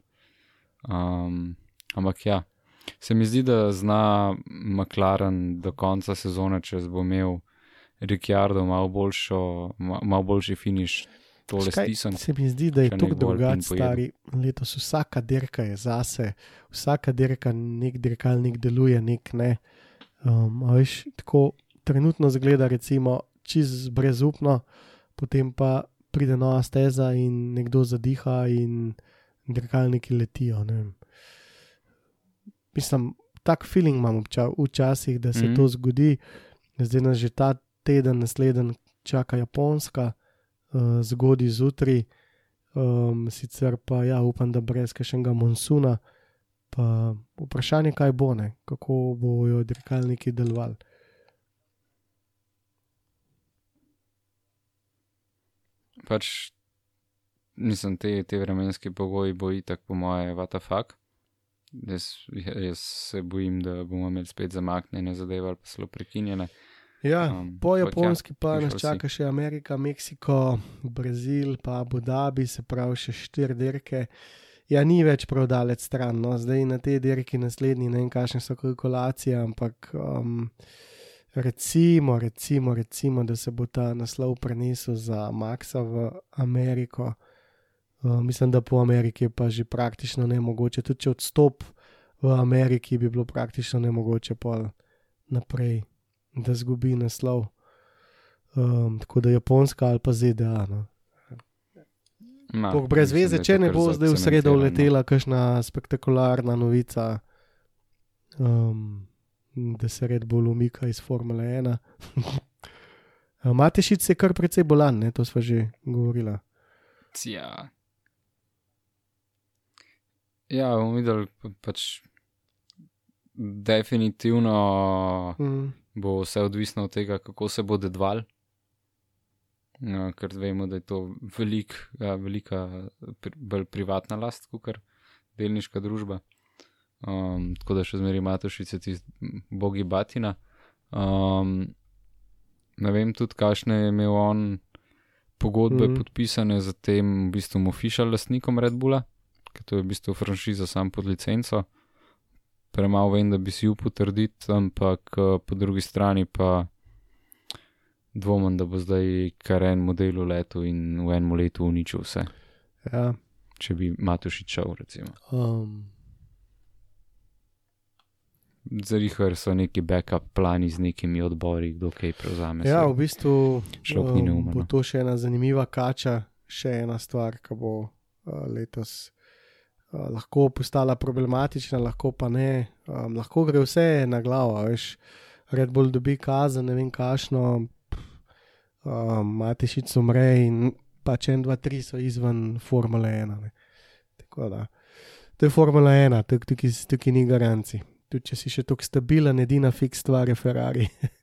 S2: Um, ampak ja, se mi zdi, da zna McLaren do konca sezone, če bo imel Ricciardo malo, boljšo, ma- malo boljši finiš, stisnem.
S1: Se mi zdi, da je to drugače, stari. Letos vsaka dirka je zase, vsaka dirka, nek dirkalnik deluje, nek ne. Um, veš, tako trenutno zgleda, recimo, čez brezupno, potem pa pride nova steza in nekdo zadiha, in dirkalniki letijo. Mislim, tak feeling imam obča, včasih, da se mm. to zgodi. Zdaj nas že ta teden, naslednji čaka Japonska, uh, zgodaj zjutraj. Um, sicer pa ja, upam, da brez kakšnega monsuna. Pa vprašanje, kaj bo, ne? kako bojo dirkalniki delovali.
S2: Pač, mislim, te, te vremenski pogoji bo itak, po moje, vatafak. Jaz, jaz se bojim, da bomo imeli spet zamaknjene zadeve ali pa celo prekinjene.
S1: Ja,
S2: Um,
S1: po
S2: ja,
S1: japonski pa nas
S2: slišal si.
S1: čaka še Amerika, Meksiko, Brazil, pa Abu Dhabi, se pravi še štiri dirke. Ja, ni več prav daleč stran, no. zdaj na te dirki naslednji, ne vem, kakšne so kalkulacije, ampak um, recimo, recimo, recimo, da se bo ta naslov prenesel za Maxa v Ameriko. Uh, mislim, da po Ameriki je pa že praktično nemogoče, tudi če odstop v Ameriki, bi bilo praktično nemogoče pol naprej da zgubi naslov. Um, tako da Japonska ali pa ZDA. No.
S2: Ma,
S1: Bog brez
S2: mislim,
S1: veze,
S2: je
S1: če ne bo zdaj v sredo uletela kakšna spektakularna novica, um, da se red bolj umika iz Formule 1. (laughs) Matešic je kar precej bolan, ne? to smo že govorili.
S2: Ja. Ja, bomo videli, pa- pač definitivno
S1: Mm.
S2: bo vse odvisno od tega, kako se bo dedval. Ja, ker vemo, da je to velik, ja, velika, pri, bolj privatna last, kot delniška družba. Um, tako da še zmeraj Matošice, ti bogi Batina. Um, ne vem tudi, kakšne je imel on pogodbe mm. podpisane z tem, v bistvu, official lastnikom Red Bulla, ker to je v bistvu franšiza sam pod licenco. Premalo vem, da bi si upal trditi, ampak eh, po drugi strani pa dvomim, da bo zdaj kar en model v letu in v enem letu uničil vse,
S1: Ja,
S2: če bi Matošič šel, recimo.
S1: um,
S2: Zarihar so neki backup plani z nekimi odbori, kdo kaj prevzame.
S1: ja, v bistvu
S2: neumen,
S1: bo
S2: no.
S1: to še ena zanimiva kača, še ena stvar, ki bo uh, letos uh, lahko postala problematična, lahko pa ne. Um, lahko gre vse na glavo, veš. Red Bull dobi kazen, ne vem kašno, um, Matešic umre in pač en, dva, tri so izven Formule 1. Ne. Tako da, to je Formula 1, tukaj, tukaj, tukaj ni garanci. Tudi če si še tako stabilen, edina fiks stvar je Ferrari. Um, (laughs)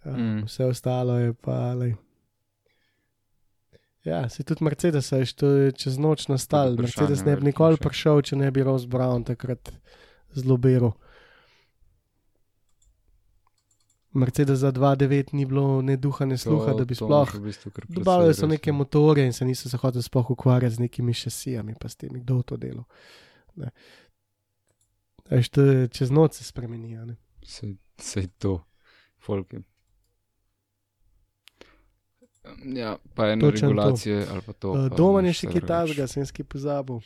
S2: Mm.
S1: Vse ostalo je pa. Lej. Ja, se tudi Mercedes, veš, to je čez noč nastal. Mercedes ne bi nikoli
S2: še.
S1: prišel, če ne bi Rose Brown takrat zelo beru. Mercedes za 2.9 ni bilo ne duha, ne sluha, da bi
S2: to
S1: sploh.
S2: v bistvu
S1: Dobavili
S2: precej
S1: so neke motore in se niso se hoteli sploh ukvarjati z nekimi šasijami, pa s tem, kdo to dela. Veš, to je čez noč se spremenijo. ne.
S2: Sej, sej to, folk je. Ja, pa eno
S1: Točno to.
S2: regulacije ali pa to.
S1: Uh, Doma je še kaj tajnega, sem skaj pozabil.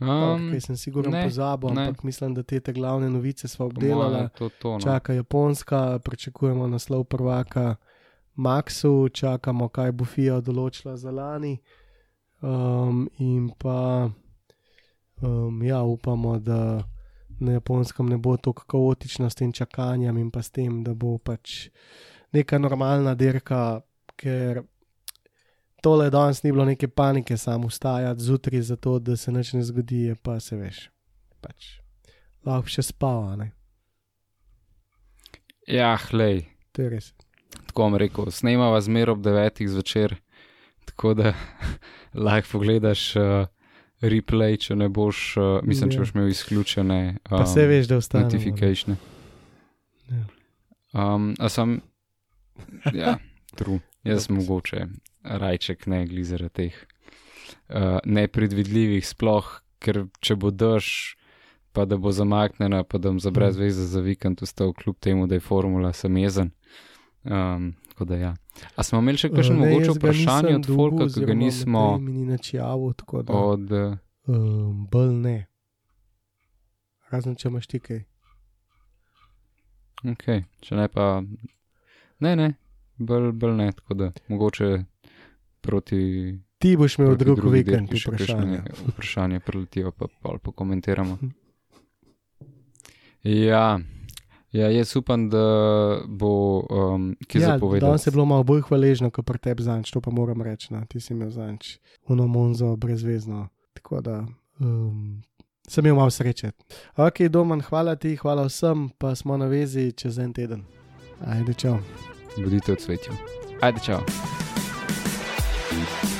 S2: Um,
S1: Kaj sem sigurno
S2: ne,
S1: pozabil,
S2: ne.
S1: ampak mislim, da te, te glavne novice smo obdelali.
S2: To, to, no.
S1: Čaka Japonska, pričakujemo naslov prvaka Maxu, čakamo, kaj bo FIA določila za lani. Um, in pa, um, ja, upamo, da na japonskem ne bo tako kaotično s tem čakanjem in pa s tem, da bo pač neka normalna dirka, ker tole danes ni bilo neke panike, samo vstajati zjutraj, zato da se nič ne zgodi, pa se veš. Pač, lahko še spava, ne.
S2: Ja, hlej,
S1: To je res.
S2: tako vam rekel, snemava zmer ob devetih zvečer, tako da (laughs) lahko pogledaš uh, replay, če ne boš, uh, mislim, če
S1: Ja.
S2: boš imel izključene
S1: Pa se veš, da ostane.
S2: notifikation.
S1: Ja.
S2: Um, a sem, ja, (laughs) true. Jaz mogoče rajček ne glizera teh uh, nepredvidljivih, sploh, ker če bo dež, pa da bo zamaknjena, pa da bom za brez veze za vikend ustal, kljub temu, da je formula, sem jezen. Um, Tako da ja. A smo imeli še kakšno
S1: Eh, ne,
S2: mogoče vprašanje od Folka, ki ga nismo
S1: ni nič javil, tako da.
S2: od. eh,
S1: Um, bolj ne. Razen če imaš ti kaj.
S2: Ok, če ne pa. Ne, ne, bolj, bolj ne, tako da mogoče proti.
S1: Ti boš imel drug vikend
S2: še
S1: vprašanje.
S2: Vprašanje preletijo, pa pol pokomentiramo. Ja, ja, jaz upam, da bo um, ki
S1: Ja,
S2: zapovedal.
S1: danes je bilo malo bolj hvaležno, kot pri tebi zanč, to pa moram reči. No. Ti si imel zanč, uno monzo brezvezno. Tako da um, sem imel malo sreče. Ok, Doman, hvala ti, hvala vsem, pa smo na vezi čez en teden. Ajde, čau.
S2: Bodite v cvetju. Ajde, čau.
S3: Thank